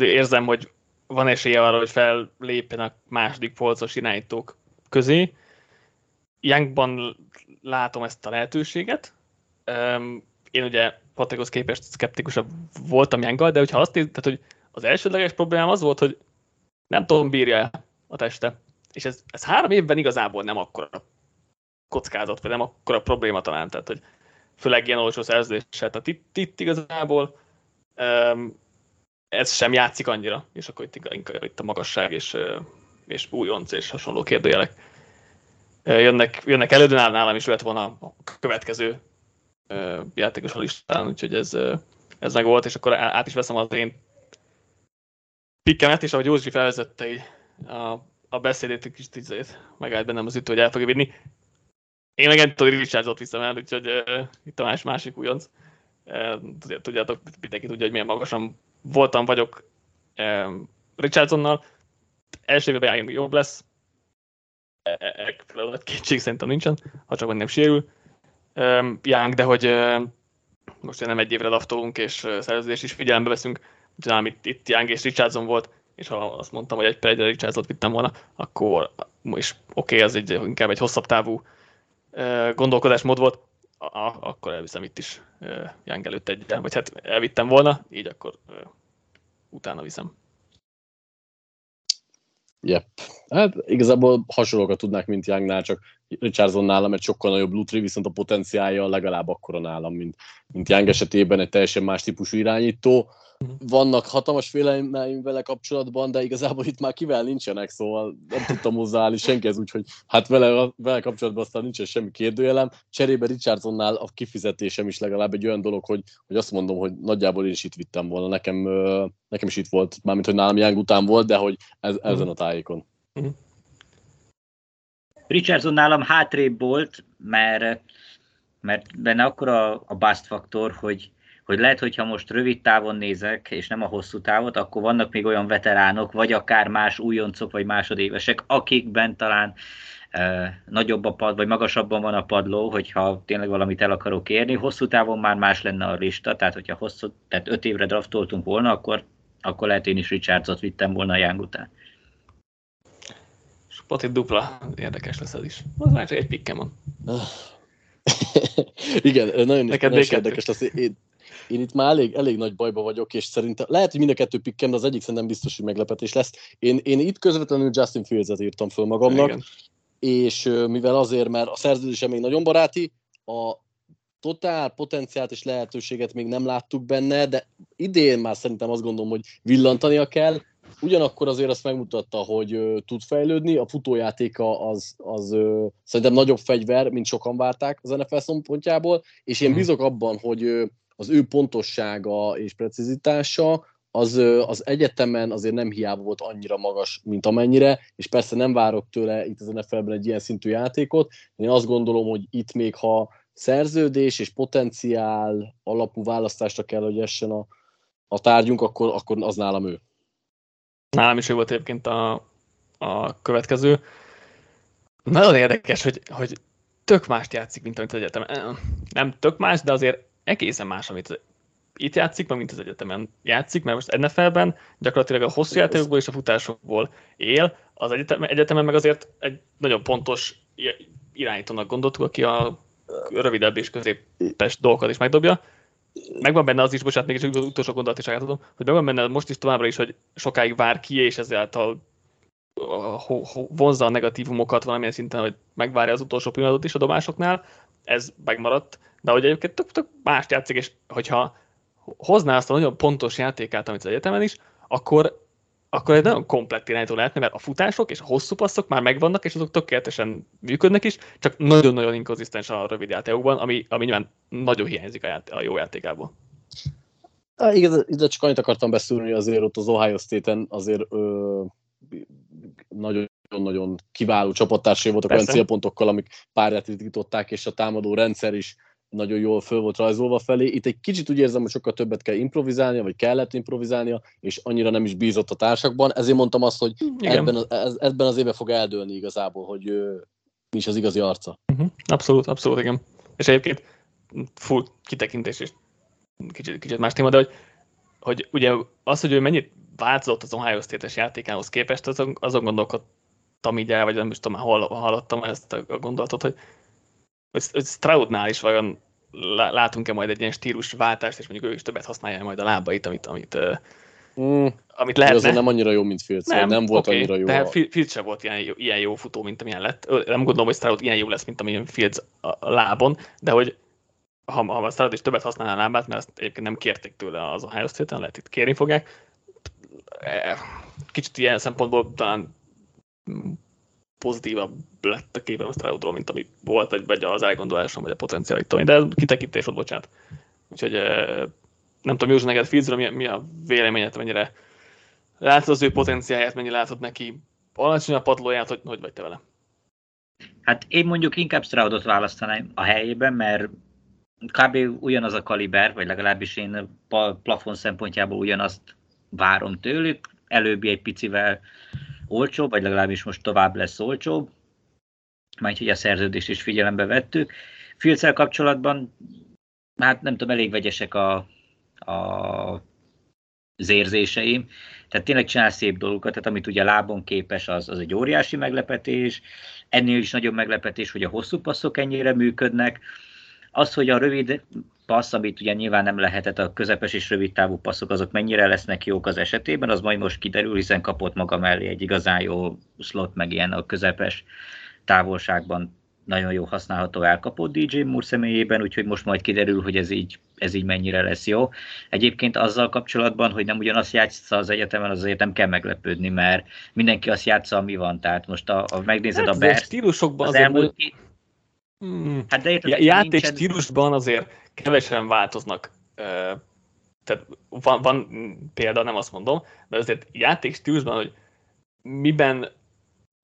érzem, hogy van esélye arra, hogy fellépjen a második polcos irányítók közé. Youngban látom ezt a lehetőséget. Én ugye Patrikhoz képest szkeptikusabb voltam Younggal, de hogyha azt néz, tehát hogy az elsődleges problémám az volt, hogy nem tudom, bírja a teste. És ez, ez három évben igazából nem akkora kockázat, vagy nem akkora probléma talán, tehát hogy főleg ilyen olcsó szerződéssel. Tehát itt, itt igazából um, ez sem játszik annyira, és akkor itt, inkább itt a magasság és, és újonc és hasonló kérdőjelek. jönnek, jönnek elődön, nálam is lett volna a következő játékos a listán, úgyhogy ez, ez meg volt, és akkor át is veszem az én pikkemet, és ahogy Józsi felvezette így a, a beszédét, egy kis tízét, megállt bennem az ütő, hogy el fogja vinni. Én meg Anthony Richardsot viszem el, úgyhogy uh, itt a más, másik újonc. Uh, tudjátok, mindenki tudja, hogy milyen magasan voltam, vagyok uh, Richardsonnal. Első évben jobb lesz. Ekkor kétség szerintem nincsen, ha csak nem sérül. Um, Young, de hogy uh, most nem egy évre laftolunk, és uh, szerződést is figyelembe veszünk, úgyhogy itt, itt Young és Richardson volt, és ha azt mondtam, hogy egy per egyre Richardsot vittem volna, akkor is oké, okay, ez egy, inkább egy hosszabb távú uh, gondolkodásmód volt, a, akkor elviszem itt is uh, Young előtt egy, vagy hát elvittem volna, így akkor utána viszem. Yep. Hát igazából hasonlókat tudnák, mint Youngnál, csak Richardson nálam mert sokkal nagyobb lutri, viszont a potenciálja legalább akkora nálam, mint, mint Young esetében egy teljesen más típusú irányító. Vannak hatalmas félelmeim vele kapcsolatban, de igazából itt már kivel nincsenek, szóval nem tudtam hozzáállni senkihez, úgyhogy hát vele, vele kapcsolatban aztán nincsen semmi kérdőjelem. Cserébe Richardsonnál a kifizetésem is legalább egy olyan dolog, hogy, hogy azt mondom, hogy nagyjából én is itt vittem volna. Nekem, nekem is itt volt, mármint, hogy nálam Young után volt, de hogy ez, ezen mhm. a tájékon. Uh-huh. Richardson nálam hátrébb volt, mert, mert benne akkor a, a bust faktor, hogy, hogy lehet, hogyha most rövid távon nézek, és nem a hosszú távot, akkor vannak még olyan veteránok, vagy akár más újoncok, vagy másodévesek, akikben talán e, nagyobb a pad, vagy magasabban van a padló, hogyha tényleg valamit el akarok érni. Hosszú távon már más lenne a lista, tehát hogyha hosszú, tehát öt évre draftoltunk volna, akkor, akkor lehet én is Richardsot vittem volna a Young után. Poti dupla, érdekes lesz ez is. Az már csak egy pikkem van. Igen, nagyon, Neked nagyon érdekes lesz. Én, én itt már elég, elég nagy bajba vagyok, és szerintem lehet, hogy mind a kettő pikkem, de az egyik szerintem biztos, hogy meglepetés lesz. Én, én itt közvetlenül Justin Fields-et írtam föl magamnak, Igen. és mivel azért, mert a szerződése még nagyon baráti, a totál potenciált és lehetőséget még nem láttuk benne, de idén már szerintem azt gondolom, hogy villantania kell, Ugyanakkor azért azt megmutatta, hogy ö, tud fejlődni, a futójátéka az, az ö, szerintem nagyobb fegyver, mint sokan várták az NFL szempontjából, és én mhm. bízok abban, hogy ö, az ő pontossága és precizitása az, az egyetemen azért nem hiába volt annyira magas, mint amennyire, és persze nem várok tőle itt az NFL-ben egy ilyen szintű játékot. Én azt gondolom, hogy itt még ha szerződés és potenciál alapú választásra kell, hogy essen a, a tárgyunk, akkor, akkor az nálam ő. Nálam is ő volt egyébként a, a következő. Nagyon érdekes, hogy, hogy tök mást játszik, mint amit az egyetemen. Nem tök más, de azért egészen más, amit itt játszik, mint az egyetemen játszik, mert most NFL-ben gyakorlatilag a hosszú játékokból és a futásokból él, az egyetemen, egyetemen meg azért egy nagyon pontos irányítónak gondoltuk, aki a rövidebb és középes dolgokat is megdobja, megvan benne az is, bocsánat, mégis az utolsó gondolat is tudom, hogy megvan benne most is továbbra is, hogy sokáig vár ki, és ezáltal vonzza a negatívumokat valamilyen szinten, hogy megvárja az utolsó pillanatot is a dobásoknál, ez megmaradt, de hogy egyébként tök, tök mást játszik, és hogyha hozná azt a nagyon pontos játékát, amit az egyetemen is, akkor akkor egy nagyon komplett irányító lehetne, mert a futások és a hosszú passzok már megvannak, és azok tökéletesen működnek is, csak nagyon-nagyon inkonzisztens a rövid játékokban, ami, ami nyilván nagyon hiányzik a, játék, a jó játékából. Há, igaz, ide csak annyit akartam beszélni, hogy azért ott az Ohio State-en azért ö, nagyon-nagyon kiváló csapattársai voltak Persze. olyan célpontokkal, amik párját ritkították, és a támadó rendszer is nagyon jól föl volt rajzolva felé. Itt egy kicsit úgy érzem, hogy sokkal többet kell improvizálnia, vagy kellett improvizálnia, és annyira nem is bízott a társakban. Ezért mondtam azt, hogy ebben, az, ebben az évben fog eldőlni igazából, hogy mi is az igazi arca. Uh-huh. Abszolút, abszolút, igen. És egyébként full kitekintés és kicsit, kicsit más téma, de hogy, hogy ugye az, hogy ő mennyit változott az Ohio State-es játékához képest, azon, azon gondolkodtam így el, vagy nem is tudom, hol hallottam ezt a gondolatot, hogy hogy, Stroudnál is vajon látunk-e majd egy ilyen stílusváltást, és mondjuk ő is többet használja majd a lábait, amit, amit, mm, amit lehetne. Azért nem annyira jó, mint Fields, nem, nem volt okay, annyira jó. Tehát a... Fields sem volt ilyen jó, ilyen jó futó, mint amilyen lett. Nem gondolom, hogy Stroud ilyen jó lesz, mint amilyen Fields a lábon, de hogy ha, ha Stroud is többet használná a lábát, mert ezt egyébként nem kérték tőle az Ohio State-en, lehet itt kérni fogják. Kicsit ilyen szempontból talán pozitívabb lett a képen a Stroudról, mint ami volt, vagy, vagy az elgondolásom, vagy a potenciálit, de kitekintés volt, bocsánat. Úgyhogy nem tudom, József, neked Fieldsről mi, mi a véleményed, mennyire látod az ő potenciáját, mennyire látod neki alacsony a padlóját, hogy, hogy vagy te vele? Hát én mondjuk inkább Stroudot választanám a helyében, mert kb. ugyanaz a kaliber, vagy legalábbis én plafon szempontjából ugyanazt várom tőlük, előbbi egy picivel olcsóbb, vagy legalábbis most tovább lesz olcsóbb, majd hogy a szerződést is figyelembe vettük. Filccel kapcsolatban, hát nem tudom, elég vegyesek a, a, az érzéseim. Tehát tényleg csinál szép dolgokat, tehát amit ugye lábon képes, az, az egy óriási meglepetés. Ennél is nagyobb meglepetés, hogy a hosszú passzok ennyire működnek. Az, hogy a rövid passz, amit ugye nyilván nem lehetett, a közepes és rövid távú passzok, azok mennyire lesznek jók az esetében, az majd most kiderül, hiszen kapott maga mellé egy igazán jó slot, meg ilyen a közepes távolságban nagyon jó használható elkapott DJ Moore személyében, úgyhogy most majd kiderül, hogy ez így, ez így mennyire lesz jó. Egyébként azzal kapcsolatban, hogy nem ugyanazt játsza az egyetemen, azért nem kell meglepődni, mert mindenki azt játsza, ami van. Tehát most a, a megnézed hát, a Bears, stílusokban az elmúlt, Hmm. Hát de érted, játék nincsen... stílusban azért kevesen változnak. Tehát van, van példa, nem azt mondom, de azért játék stílusban, hogy miben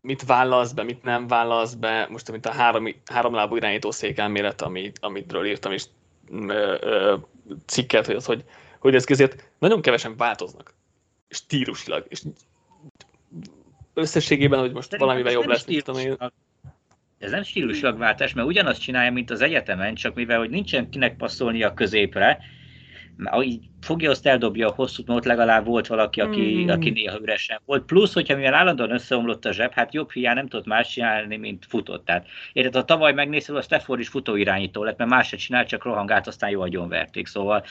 mit válasz be, mit nem válasz be, most mint a három, háromlábú irányító székelmélet, amit, amitről írtam is ö, ö, cikket, hogy, az, hogy, hogy ez között nagyon kevesen változnak stílusilag, és összességében, hogy most valamivel jobb lesz, ami ez nem stíluslagváltás, mert ugyanazt csinálja, mint az egyetemen, csak mivel hogy nincsen kinek passzolni a középre, így fogja, azt eldobja a hosszút, mert ott legalább volt valaki, aki, mm. aki néha üresen volt. Plusz, hogyha mivel állandóan összeomlott a zseb, hát jobb hiány nem tudott más csinálni, mint futott. Tehát érted, ha tavaly megnézted, a Stafford is futóirányító lett, mert más se csinál, csak rohangált, aztán jó agyonverték. Szóval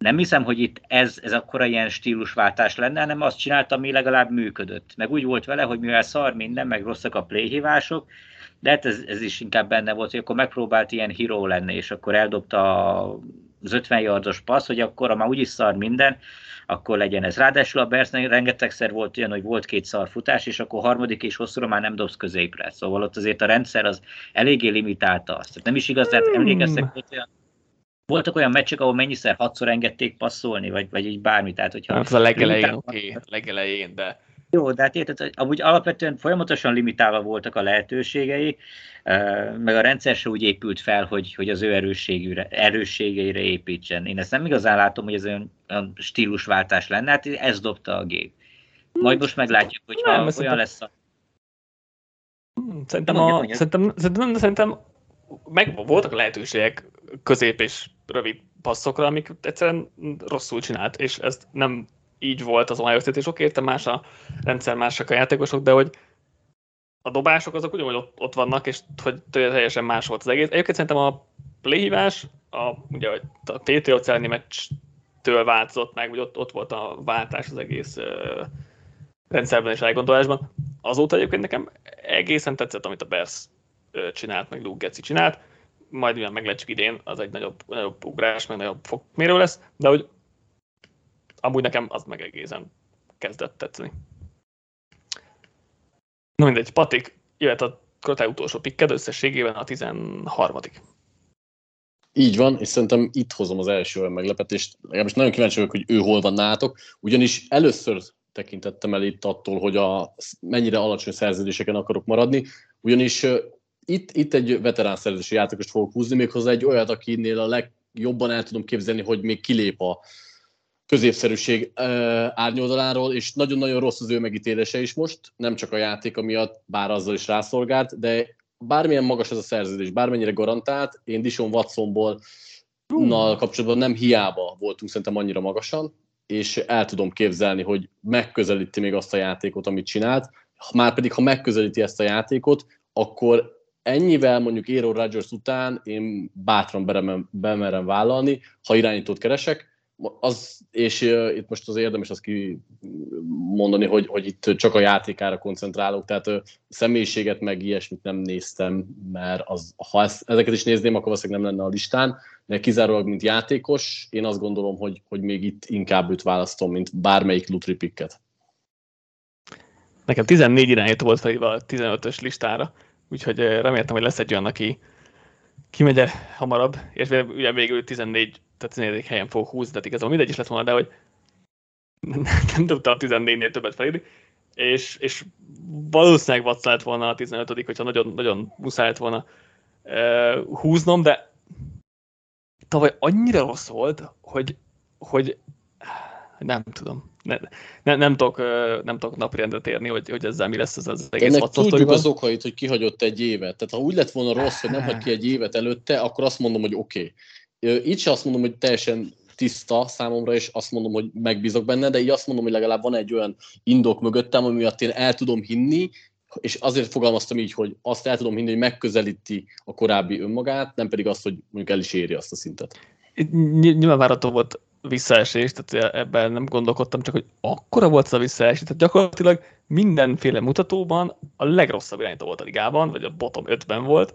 nem hiszem, hogy itt ez, ez akkora ilyen stílusváltás lenne, hanem azt csinálta, ami legalább működött. Meg úgy volt vele, hogy mivel szar minden, meg rosszak a playhívások, de hát ez, ez is inkább benne volt, hogy akkor megpróbált ilyen híró lenni, és akkor eldobta az 50 yardos passz, hogy akkor, ha már úgyis szar minden, akkor legyen ez. Ráadásul a Bersnek rengetegszer volt olyan, hogy volt két szarfutás, és akkor harmadik és hosszúra már nem dobsz középre. Szóval ott azért a rendszer az eléggé limitálta azt. Tehát nem is igaz, tehát emlékeztek, hogy olyan voltak olyan meccsek, ahol mennyiszer hatszor engedték passzolni, vagy, vagy így bármi. Tehát, hogyha hát a legelején, oké, okay, legelején, de... Jó, de hát érted, amúgy alapvetően folyamatosan limitálva voltak a lehetőségei, meg a rendszer se úgy épült fel, hogy, hogy az ő erősségére, erősségeire építsen. Én ezt nem igazán látom, hogy ez olyan, olyan stílusváltás lenne, hát ez dobta a gép. Majd most meglátjuk, hogy nem, olyan szerintem... lesz a... Hmm, szerintem, a, szerintem, szerintem, szerintem meg voltak lehetőségek közép és rövid passzokra, amik egyszerűen rosszul csinált, és ez nem így volt az Ohio State, és oké, értem más a rendszer, másak a játékosok, de hogy a dobások azok ugyanúgy ott, ott vannak, és hogy teljesen más volt az egész. Egyébként szerintem a playhívás, a, ugye a Patriots elleni meccstől változott meg, hogy ott, ott volt a váltás az egész rendszerben és elgondolásban. Azóta egyébként nekem egészen tetszett, amit a Bears csinált, meg Luke Getzi csinált majd mivel meglátjuk idén, az egy nagyobb, nagyobb ugrás, meg nagyobb fokmérő lesz, de hogy amúgy nekem az meg egészen kezdett tetszeni. Na mindegy, Patik, jöhet a Krotály utolsó pikked, összességében a 13 így van, és szerintem itt hozom az első olyan meglepetést. Legalábbis nagyon kíváncsi vagyok, hogy ő hol van nátok, ugyanis először tekintettem el itt attól, hogy a, mennyire alacsony szerződéseken akarok maradni, ugyanis itt, itt egy veterán szerződési játékost fogok húzni, méghozzá egy olyat, akinél a legjobban el tudom képzelni, hogy még kilép a középszerűség árnyoldaláról, és nagyon-nagyon rossz az ő megítélése is most, nem csak a játék miatt, bár azzal is rászolgált, de bármilyen magas ez a szerződés, bármennyire garantált, én Dishon Watsonból nal kapcsolatban nem hiába voltunk szerintem annyira magasan, és el tudom képzelni, hogy megközelíti még azt a játékot, amit csinált, már pedig ha megközelíti ezt a játékot, akkor ennyivel mondjuk Aaron Rodgers után én bátran bemerem, vállalni, ha irányítót keresek, az, és uh, itt most az érdemes azt kimondani, hogy, hogy itt csak a játékára koncentrálok, tehát uh, személyiséget meg ilyesmit nem néztem, mert az, ha ezt, ezeket is nézném, akkor valószínűleg nem lenne a listán, de kizárólag, mint játékos, én azt gondolom, hogy, hogy még itt inkább őt választom, mint bármelyik lutri picket. nekem 14 irányító volt felírva a 15-ös listára, úgyhogy reméltem, hogy lesz egy olyan, aki kimegy hamarabb, és ugye végül 14, tehát 14. helyen fog húzni, tehát igazából mindegy is lett volna, de hogy nem, nem tudta a 14-nél többet felírni, és, és valószínűleg Watson lett volna a 15 hogyha nagyon, nagyon muszáj lett volna uh, húznom, de tavaly annyira rossz volt, hogy, hogy nem tudom. Ne, ne, nem, tudok, nem tudok naprendre térni, hogy, hogy ezzel mi lesz ez az egész Ennek tudjuk az okait, hogy kihagyott egy évet. Tehát ha úgy lett volna rossz, hogy nem hagy ki egy évet előtte, akkor azt mondom, hogy oké. Okay. Így se azt mondom, hogy teljesen tiszta számomra, és azt mondom, hogy megbízok benne, de így azt mondom, hogy legalább van egy olyan indok mögöttem, ami miatt én el tudom hinni, és azért fogalmaztam így, hogy azt el tudom hinni, hogy megközelíti a korábbi önmagát, nem pedig azt, hogy mondjuk el is éri azt a szintet. Nyilván várható volt visszaesés, tehát ebben nem gondolkodtam, csak hogy akkora volt ez a visszaesés, tehát gyakorlatilag mindenféle mutatóban a legrosszabb irányító volt a ligában, vagy a bottom 5-ben volt,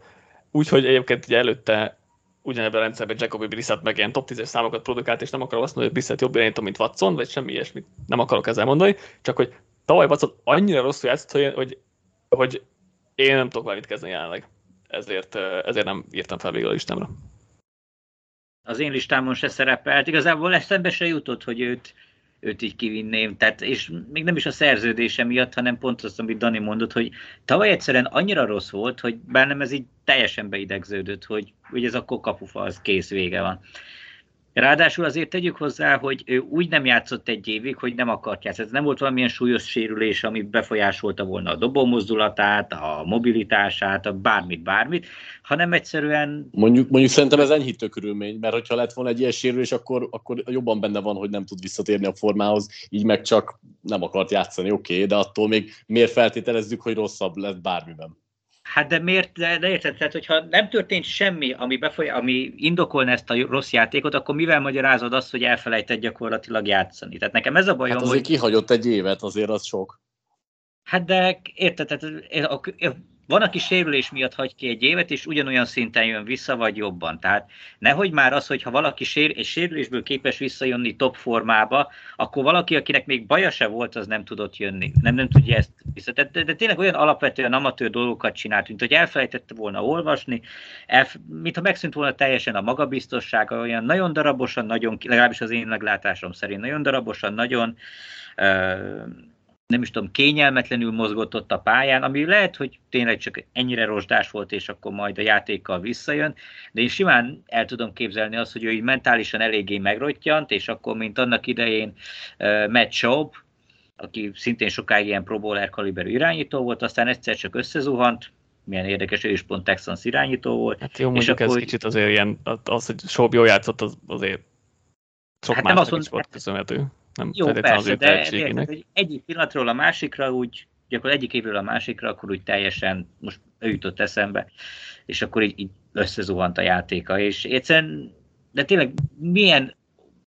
úgyhogy egyébként ugye előtte ugyanebben a rendszerben Jacobi Brissett meg ilyen top 10-es számokat produkált, és nem akarom azt mondani, hogy Brissett jobb irányító, mint Watson, vagy semmi ilyesmit nem akarok ezzel mondani, csak hogy tavaly Watson annyira rosszul játszott, hogy, hogy, hogy én nem tudok valamit kezdeni jelenleg. Ezért, ezért nem írtam fel végül a listámra. Az én listámon se szerepelt. Igazából eszembe se jutott, hogy őt, őt így kivinném. Tehát, és még nem is a szerződése miatt, hanem pont azt, amit Dani mondott, hogy tavaly egyszerűen annyira rossz volt, hogy bennem ez így teljesen beidegződött, hogy, hogy ez akkor kapufa, az kész vége van. Ráadásul azért tegyük hozzá, hogy ő úgy nem játszott egy évig, hogy nem akart játszani. Ez nem volt valamilyen súlyos sérülés, ami befolyásolta volna a dobómozdulatát, a mobilitását, a bármit, bármit, hanem egyszerűen... Mondjuk, mondjuk szerintem ez enyhítő körülmény, mert hogyha lett volna egy ilyen sérülés, akkor, akkor jobban benne van, hogy nem tud visszatérni a formához, így meg csak nem akart játszani, oké, okay, de attól még miért feltételezzük, hogy rosszabb lesz bármiben? Hát de miért, de, de érted, tehát hogyha nem történt semmi, ami, befoly, ami indokolna ezt a rossz játékot, akkor mivel magyarázod azt, hogy elfelejtett gyakorlatilag játszani? Tehát nekem ez a bajom, hát azért hogy... kihagyott egy évet, azért az sok. Hát de érted, tehát van, aki sérülés miatt hagy ki egy évet, és ugyanolyan szinten jön vissza, vagy jobban. Tehát nehogy már az, hogy ha valaki sér, egy sérülésből képes visszajönni top formába, akkor valaki, akinek még baja se volt, az nem tudott jönni. Nem, nem tudja ezt vissza. De, de, de tényleg olyan alapvetően amatőr dolgokat csinált, mint hogy elfelejtette volna olvasni, elf, mintha megszűnt volna teljesen a magabiztossága, olyan nagyon darabosan, nagyon, legalábbis az én meglátásom szerint, nagyon darabosan, nagyon uh, nem is tudom, kényelmetlenül mozgott ott a pályán, ami lehet, hogy tényleg csak ennyire rozsdás volt, és akkor majd a játékkal visszajön, de én simán el tudom képzelni azt, hogy ő így mentálisan eléggé megrottyant, és akkor, mint annak idején uh, Matt Schaub, aki szintén sokáig ilyen Pro Bowler kaliberű irányító volt, aztán egyszer csak összezuhant, milyen érdekes, ő is pont Texans irányító volt. Hát jó, mondjuk és akkor, ez kicsit azért ilyen, az, hogy Schaub jól játszott, az azért sok hát nem azt mond, volt köszönhető nem Jó, persze, az de érted, hogy egyik pillanatról a másikra úgy, gyakorlatilag egyik évről a másikra, akkor úgy teljesen most ő jutott eszembe, és akkor így, így összezuhant a játéka, és egyszerűen, de tényleg milyen,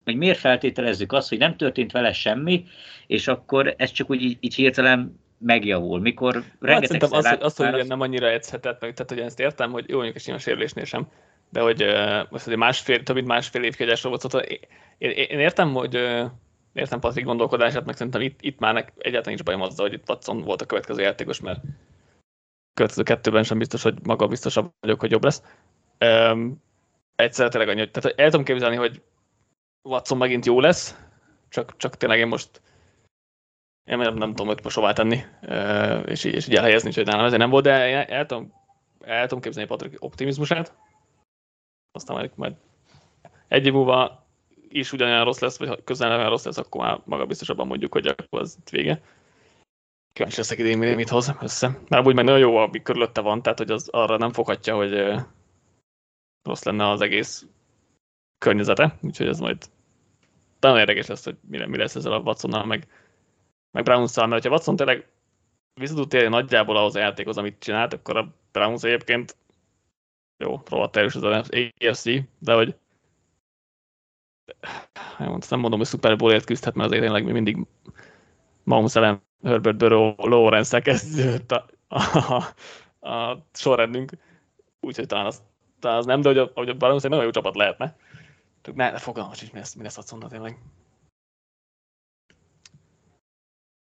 vagy miért feltételezzük azt, hogy nem történt vele semmi, és akkor ez csak úgy így, így hirtelen megjavul, mikor hát rengeteg hát az, az, hogy az... nem annyira edzhetett meg, tehát hogy ezt értem, hogy jó, mondjuk a sérülésnél sem, de hogy uh, most azért másfél, több mint másfél év volt, szóval én, én, én, értem, hogy uh, értem Patrik gondolkodását, meg szerintem itt, itt már nek, egyáltalán nincs bajom azzal, hogy itt Watson volt a következő játékos, mert következő kettőben sem biztos, hogy maga biztosabb vagyok, hogy jobb lesz. Um, egyszer tényleg annyi, tehát el tudom képzelni, hogy Watson megint jó lesz, csak, csak tényleg én most én nem, nem tudom őt most hová tenni, és így, és így elhelyezni, hogy nálam ezért nem volt, de el, el, tudom, el tudom képzelni Patrik optimizmusát. Aztán majd, majd egy év múlva is ugyanolyan rossz lesz, vagy ha közel nem rossz lesz, akkor már maga biztosabban mondjuk, hogy akkor az vége. Kíváncsi leszek idén, mit hoz össze. Mert úgy meg nagyon jó, ami körülötte van, tehát hogy az arra nem foghatja, hogy rossz lenne az egész környezete, úgyhogy ez majd talán érdekes lesz, hogy mi, mi lesz ezzel a Watsonnal, meg, meg browns mert ha Watson tényleg vissza tud térni nagyjából ahhoz a játékhoz, amit csinált, akkor a Browns egyébként jó, rohadt erős az AFC, de hogy nem mondom, hogy Super Bowlért küzdhet, mert azért tényleg mi mindig Mahomes ellen Herbert Burrow Lawrence-el kezdődött a, a, a sorrendünk, úgyhogy talán az, talán az nem, de hogy a, hogy a Browns egy nagyon jó csapat lehetne. Ne, ne fogalmas is, mi lesz, mi lesz Watsonnal tényleg.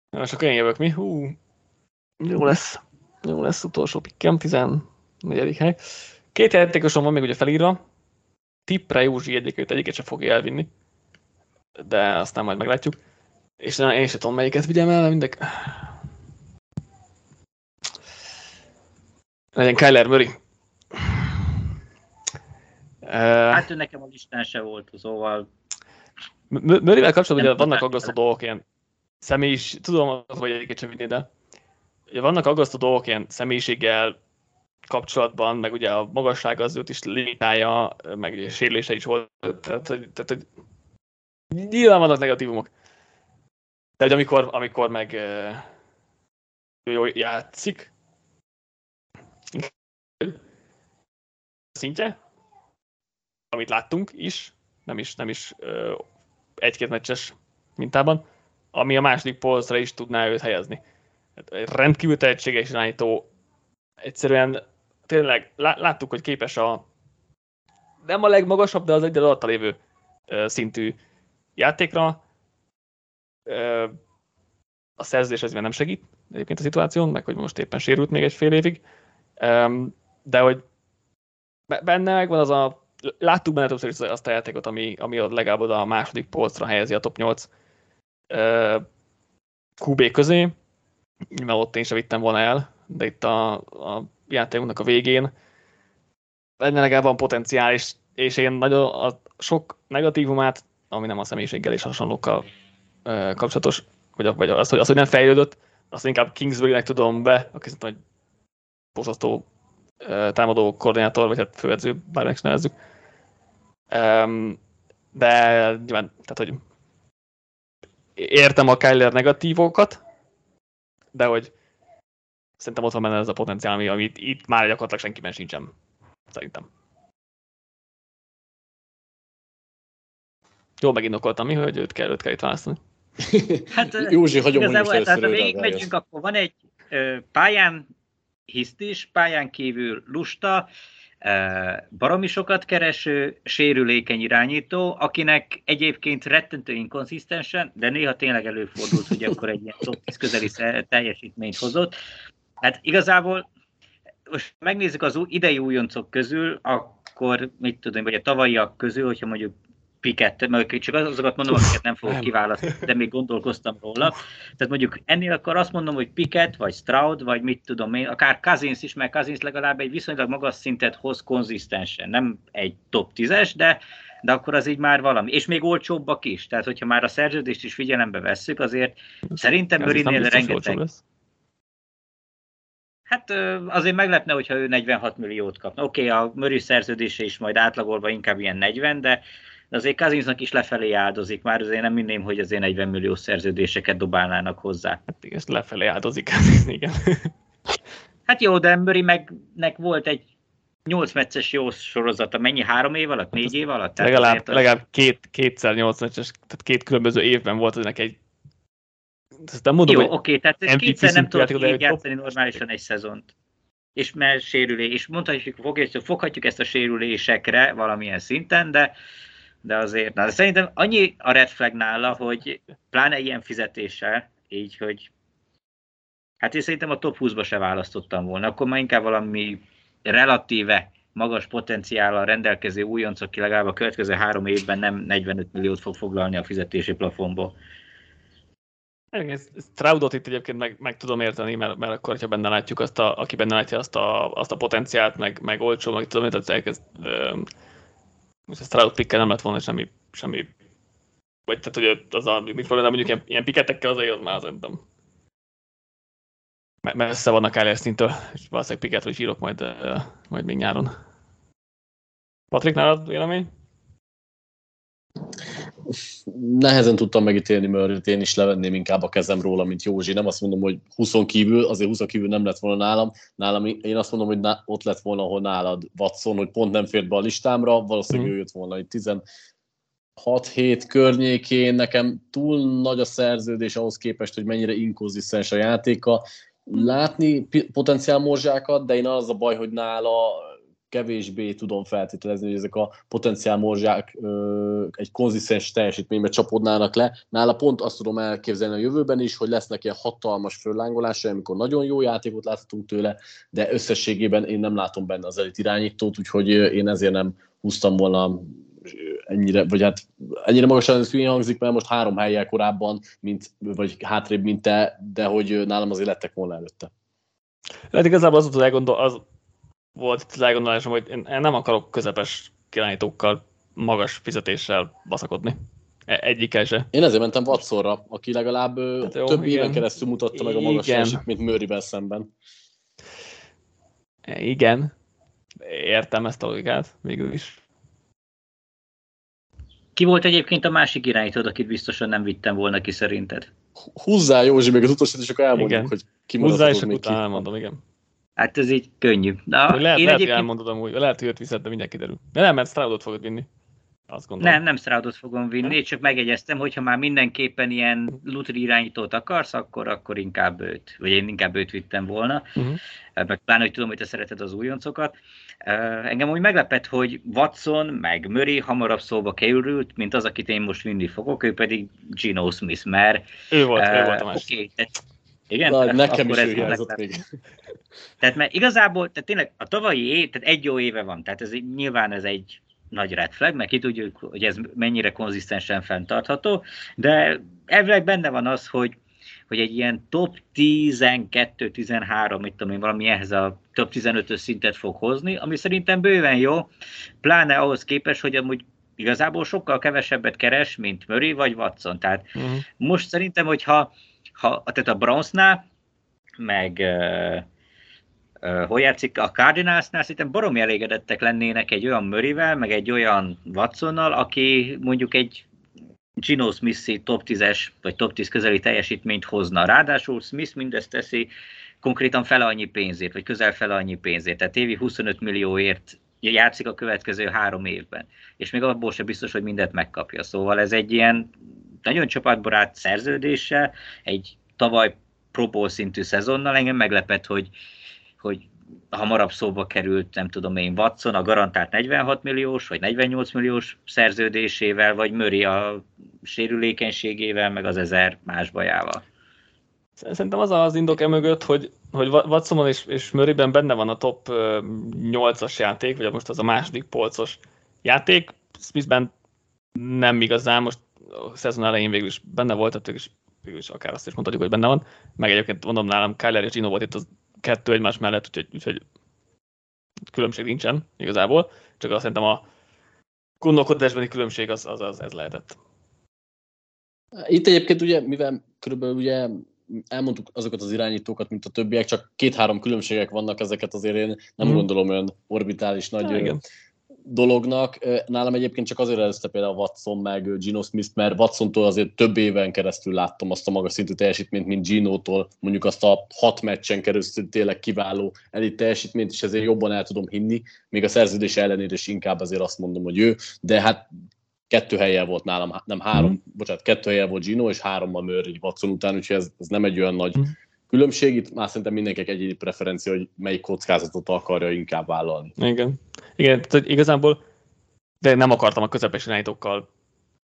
Na, most akkor én jövök, mi? Hú, Jó lesz. Jó lesz utolsó pikkem, 14. hely. Két játékosom van még ugye felírva. Tippre Józsi egyiket, egyiket sem fogja elvinni. De aztán majd meglátjuk. És én sem tudom, melyiket vigyem el, mindek. Legyen Kyler Murray. Hát ő nekem a listán se volt, szóval... Murrayvel kapcsolatban ugye vannak aggasztó dolgok, ilyen személy is, tudom, hogy egyiket sem vinni, de ugye vannak aggasztó dolgok ilyen személyiséggel kapcsolatban, meg ugye a magasság az őt is limitálja, meg ugye sérülése is volt, tehát, tehát, tehát nyilván vannak negatívumok. De hogy amikor, amikor meg ő jól játszik, szintje, amit láttunk is, nem is, nem is egy-két meccses mintában, ami a második polcra is tudná őt helyezni. Hát, rendkívül tehetséges irányító, egyszerűen tényleg láttuk, hogy képes a nem a legmagasabb, de az egy alatta lévő szintű játékra. A szerződés ezért nem segít egyébként a szituáción, meg hogy most éppen sérült még egy fél évig. De hogy benne megvan az a láttuk benne többször azt a játékot, ami, ami legalább a második polcra helyezi a top 8 QB közé, mert ott én sem vittem volna el, de itt a, a játékunknak a végén benne legalább van potenciál, és, én nagyon a sok negatívumát, ami nem a személyiséggel és hasonlókkal ö, kapcsolatos, vagy, vagy az, hogy, az, hogy nem fejlődött, azt inkább Kingsbury-nek tudom be, aki szerintem egy borzasztó támadó koordinátor, vagy hát főedző, bármilyen nevezzük. Um, de nyilván, tehát hogy értem a Kyler negatívokat, de hogy szerintem ott van benne ez a potenciál, ami, amit itt már gyakorlatilag senkiben sincsen. Szerintem. Jól megindokoltam mi, hogy őt kell, őt kell itt választani. Hát, Józsi, hagyom igazából, tehát ha végig megyünk, akkor van egy ö, pályán hisztis, pályán kívül lusta, baromi sokat kereső, sérülékeny irányító, akinek egyébként rettentő inkonzisztensen, de néha tényleg előfordult, hogy akkor egy ilyen top 10 közeli teljesítményt hozott. Hát igazából most megnézzük az idei újoncok közül, akkor mit tudom, vagy a tavalyiak közül, hogyha mondjuk Piket, mert csak azokat mondom, akiket nem fogok kiválasztani, de még gondolkoztam róla. Tehát mondjuk ennél akkor azt mondom, hogy Piket, vagy Stroud, vagy mit tudom én, akár Cousins is, mert Cousins legalább egy viszonylag magas szintet hoz konzisztensen. Nem egy top 10-es, de, de akkor az így már valami. És még olcsóbbak is. Tehát, hogyha már a szerződést is figyelembe vesszük, azért szerintem Mörinél rengeteg... Hát azért meglepne, hogyha ő 46 milliót kapna. Oké, okay, a Möri szerződése is majd átlagolva inkább ilyen 40, de azért Kazinsnak is lefelé áldozik, már azért nem minném, hogy azért 40 millió szerződéseket dobálnának hozzá. Hát igen, lefelé áldozik, igen. Hát jó, de Murray megnek volt egy 8 meccses jó sorozata, mennyi? Három év alatt? Négy év alatt? Tehát legalább, az... legalább két, kétszer 8 meccses, tehát két különböző évben volt ennek egy nem mondom, Jó, oké, tehát MVP kétszer nem tudott így játszani normálisan egy szezont. És mert sérülés, és mondhatjuk, foghatjuk, foghatjuk ezt a sérülésekre valamilyen szinten, de de azért, na, de szerintem annyi a red flag nála, hogy pláne ilyen fizetéssel, így, hogy hát én szerintem a top 20-ba se választottam volna, akkor már inkább valami relatíve magas potenciállal rendelkező újonc, aki legalább a következő három évben nem 45 milliót fog foglalni a fizetési plafonból. Straudot itt egyébként meg, meg tudom érteni, mert, mert akkor, ha benne látjuk azt a, aki benne látja azt a, azt a potenciált, meg, meg olcsó, meg tudom, hogy elkezd most a Stroud pickkel nem lett volna semmi, semmi vagy tehát, hogy az a, mit mondom, mondjuk ilyen, ilyen piketekkel azért az már szerintem messze vannak Kyler szintől, és valószínűleg piketről is írok majd, majd még nyáron. Patrik, nálad vélemény? Nehezen tudtam megítélni mert én is levenném inkább a kezem róla, mint Józsi. Nem azt mondom, hogy 20 kívül, azért 20 kívül nem lett volna nálam. Nálam én azt mondom, hogy ott lett volna, ahol nálad Watson, hogy pont nem fért be a listámra, valószínűleg mm. ő jött volna egy 16 7 környékén, nekem túl nagy a szerződés ahhoz képest, hogy mennyire inkonzisztens a játéka. Látni potenciál morzsákat, de én az a baj, hogy nála kevésbé tudom feltételezni, hogy ezek a potenciál morzsák egy konzisztens teljesítménybe csapodnának le. Nála pont azt tudom elképzelni a jövőben is, hogy lesznek ilyen hatalmas föllángolása, amikor nagyon jó játékot láthatunk tőle, de összességében én nem látom benne az elit irányítót, úgyhogy én ezért nem húztam volna ennyire, vagy hát ennyire magasan ez hangzik, mert most három helyjel korábban, mint, vagy hátrébb, mint te, de hogy nálam azért lettek volna előtte. Lehet igazából az volt az, az volt az elgondolásom, hogy én nem akarok közepes kirányítókkal magas fizetéssel baszakodni. E, egyikkel se. Én ezért mentem Watsonra, aki legalább hát jó, több igen. éven keresztül mutatta meg a magas igen. mint Murrayben szemben. E, igen, értem ezt a logikát végül is. Ki volt egyébként a másik irányítód, akit biztosan nem vittem volna ki szerinted? Húzzá Józsi, még az utolsó, és akkor elmondjuk, igen. hogy ki Húzzá, és akkor utána elmondom, igen. Hát ez így könnyű. Na, lehet, én lehet, egyébként... hogy elmondod amúgy, lehet, hogy őt viszed, de mindjárt kiderül. De nem, mert Stroudot fogod vinni. Azt gondolom. Nem, nem Stroudot fogom vinni, csak megegyeztem, hogyha már mindenképpen ilyen lutri irányítót akarsz, akkor, akkor inkább őt, vagy én inkább őt vittem volna. Uh-huh. Meg pláne, hogy tudom, hogy te szereted az újoncokat. Engem úgy meglepett, hogy Watson meg Murray hamarabb szóba került, mint az, akit én most vinni fogok, ő pedig Gino Smith, mert... Ő volt, uh, ő volt a másik. Okay, igen? Na, nekem is ő még. Tehát mert igazából, tehát tényleg a tavalyi év, tehát egy jó éve van, tehát ez nyilván ez egy nagy red flag, mert ki tudjuk, hogy ez mennyire konzisztensen fenntartható, de elvileg benne van az, hogy, hogy egy ilyen top 12-13, mit tudom én, valami ehhez a top 15-ös szintet fog hozni, ami szerintem bőven jó, pláne ahhoz képest, hogy amúgy igazából sokkal kevesebbet keres, mint Murray vagy Watson. Tehát uh-huh. most szerintem, hogyha ha, tehát a Brownsnál, meg uh, uh, játszik a Cardinalsnál, szerintem baromi elégedettek lennének egy olyan Murrayvel, meg egy olyan Watsonnal, aki mondjuk egy Gino smith top 10-es, vagy top 10 közeli teljesítményt hozna. Ráadásul Smith mindezt teszi konkrétan fele annyi pénzért, vagy közel fele annyi pénzért. Tehát évi 25 millióért játszik a következő három évben. És még abból sem biztos, hogy mindent megkapja. Szóval ez egy ilyen nagyon csapatbarát szerződéssel, egy tavaly Pro szintű szezonnal engem meglepett, hogy, hogy hamarabb szóba került, nem tudom én, Watson a garantált 46 milliós, vagy 48 milliós szerződésével, vagy Möri a sérülékenységével, meg az ezer más bajával. Szerintem az az indok e mögött, hogy, hogy Watsonon és, és Murrayben benne van a top 8-as játék, vagy most az a második polcos játék. Smithben nem igazán, most a szezon elején végül is benne volt, tehát is, végül is akár azt is mondhatjuk, hogy benne van. Meg egyébként mondom nálam, Kyler és Gino volt itt az kettő egymás mellett, úgyhogy, úgyhogy különbség nincsen igazából, csak azt szerintem a gondolkodásbeli különbség az, az, az ez lehetett. Itt egyébként ugye, mivel körülbelül ugye elmondtuk azokat az irányítókat, mint a többiek, csak két-három különbségek vannak, ezeket azért én nem mm. gondolom olyan orbitális nagy ja, dolognak. Nálam egyébként csak azért előzte például Watson meg Gino Smith, mert Watsontól azért több éven keresztül láttam azt a magas szintű teljesítményt, mint Gino-tól, mondjuk azt a hat meccsen keresztül tényleg kiváló elit teljesítményt, és ezért jobban el tudom hinni, még a szerződés ellenére is inkább azért azt mondom, hogy ő, de hát kettő helyen volt nálam, nem három, mm. bocsánat, kettő helyen volt Gino, és hárommal Murray Watson után, úgyhogy ez, ez nem egy olyan nagy mm. különbség. Itt már szerintem mindenkinek egyéni preferencia, hogy melyik kockázatot akarja inkább vállalni. Igen. Igen, tehát igazából de nem akartam a közepes irányítókkal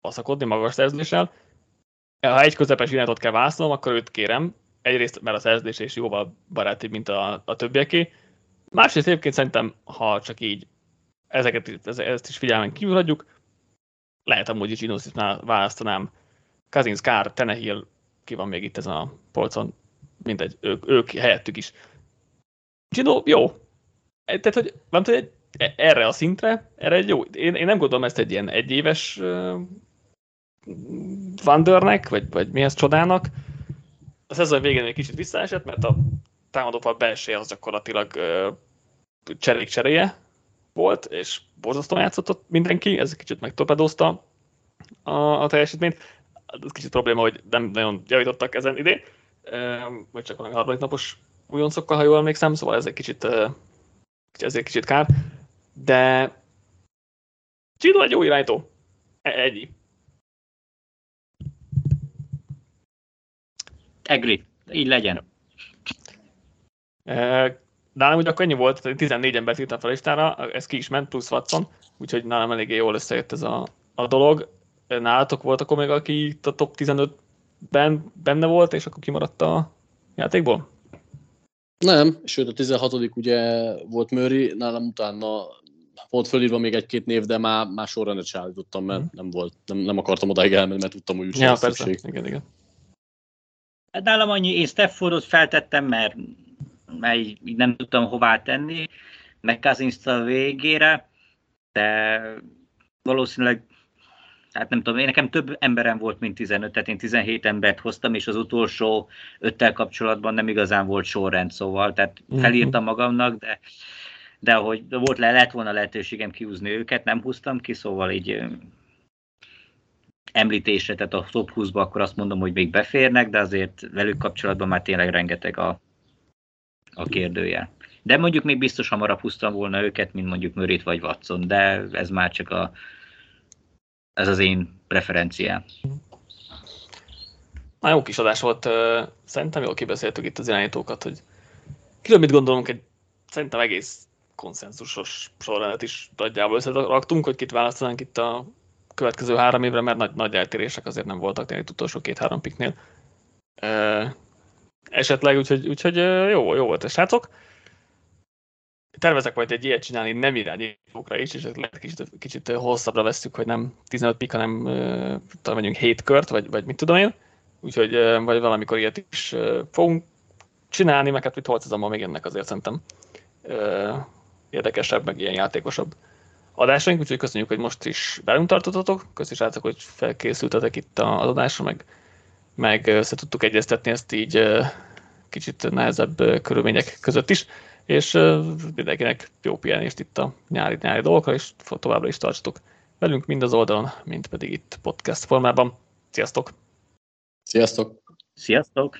baszakodni magas szerződéssel. Ha egy közepes irányítót kell választanom, akkor őt kérem. Egyrészt, mert a szerződés is jóval barátibb, mint a, a többieké. Másrészt egyébként szerintem, ha csak így ezeket, ezt is figyelmen kívül hagyjuk, lehet amúgy is Inosisnál választanám Kazins, Kár, Tenehill, ki van még itt ezen a polcon, mindegy, ők, ők helyettük is. Gino, jó. Tehát, hogy nem tudom, erre a szintre, erre egy jó, én, én nem gondolom ezt egy ilyen egyéves uh, Wandernek, vagy, vagy mi ez csodának. A szezon végén egy kicsit visszaesett, mert a támadófal belső az gyakorlatilag uh, cserék cseréje volt, és borzasztóan játszott ott mindenki, ez kicsit megtorpedózta a, a teljesítményt. Ez kicsit probléma, hogy nem nagyon javítottak ezen idén, vagy csak valami harmadik napos újoncokkal, ha jól emlékszem, szóval ez egy kicsit, ez egy kicsit kár, de Csidó egy jó irányító. Egy. Egri, így legyen. Nálam ugye akkor ennyi volt, 14 embert írtam fel a listára, ez ki is ment, plusz Watson, úgyhogy nálam eléggé jól összejött ez a, a dolog. Nálatok volt akkor még, aki itt a top 15-ben benne volt, és akkor kimaradt a játékból? Nem, sőt a 16 ugye volt Murray, nálam utána volt fölírva még egy-két név, de már, már sorra ne csállítottam, mert mm. nem volt, nem, nem akartam odáig elmenni, mert tudtam, hogy úgyse ja, persze. Szükség. Igen, igen. Hát nálam annyi, én Steffordot feltettem, mert, mert így nem tudtam hová tenni, meg cousins a végére, de valószínűleg hát nem tudom, én nekem több emberem volt, mint 15, tehát én 17 embert hoztam, és az utolsó öttel kapcsolatban nem igazán volt sorrend, szóval, tehát mhm. felírtam magamnak, de de hogy volt le, lett volna lehetőségem kiúzni őket, nem húztam ki, szóval így említésre, tehát a top 20-ba akkor azt mondom, hogy még beférnek, de azért velük kapcsolatban már tényleg rengeteg a, a kérdője. De mondjuk még biztos hamarabb húztam volna őket, mint mondjuk Mörit vagy Watson, de ez már csak a, ez az én preferenciám. Na jó kis adás volt, szerintem jól kibeszéltük itt az irányítókat, hogy kiről mit gondolunk, egy szerintem egész konszenzusos sorrendet is nagyjából összeraktunk, hogy kit választanánk itt a következő három évre, mert nagy, nagy eltérések azért nem voltak tényleg utolsó két-három piknél. Esetleg, úgyhogy, úgyhogy jó, jó volt a srácok. Tervezek majd egy ilyet csinálni nem irányítókra is, és lehet kicsit, kicsit hosszabbra veszük, hogy nem 15 pik, hanem talán mondjuk 7 kört, vagy, vagy mit tudom én. Úgyhogy vagy valamikor ilyet is fogunk csinálni, meg hát mit holcazommal még ennek azért szerintem érdekesebb, meg ilyen játékosabb adásaink, úgyhogy köszönjük, hogy most is velünk tartottatok, köszönjük srácok, hogy felkészültetek itt az adásra, meg, meg össze tudtuk egyeztetni ezt így kicsit nehezebb körülmények között is, és mindenkinek jó pihenést itt a nyári, nyári dolgokra, és továbbra is tartsatok velünk mind az oldalon, mind pedig itt podcast formában. Sziasztok! Sziasztok! Sziasztok!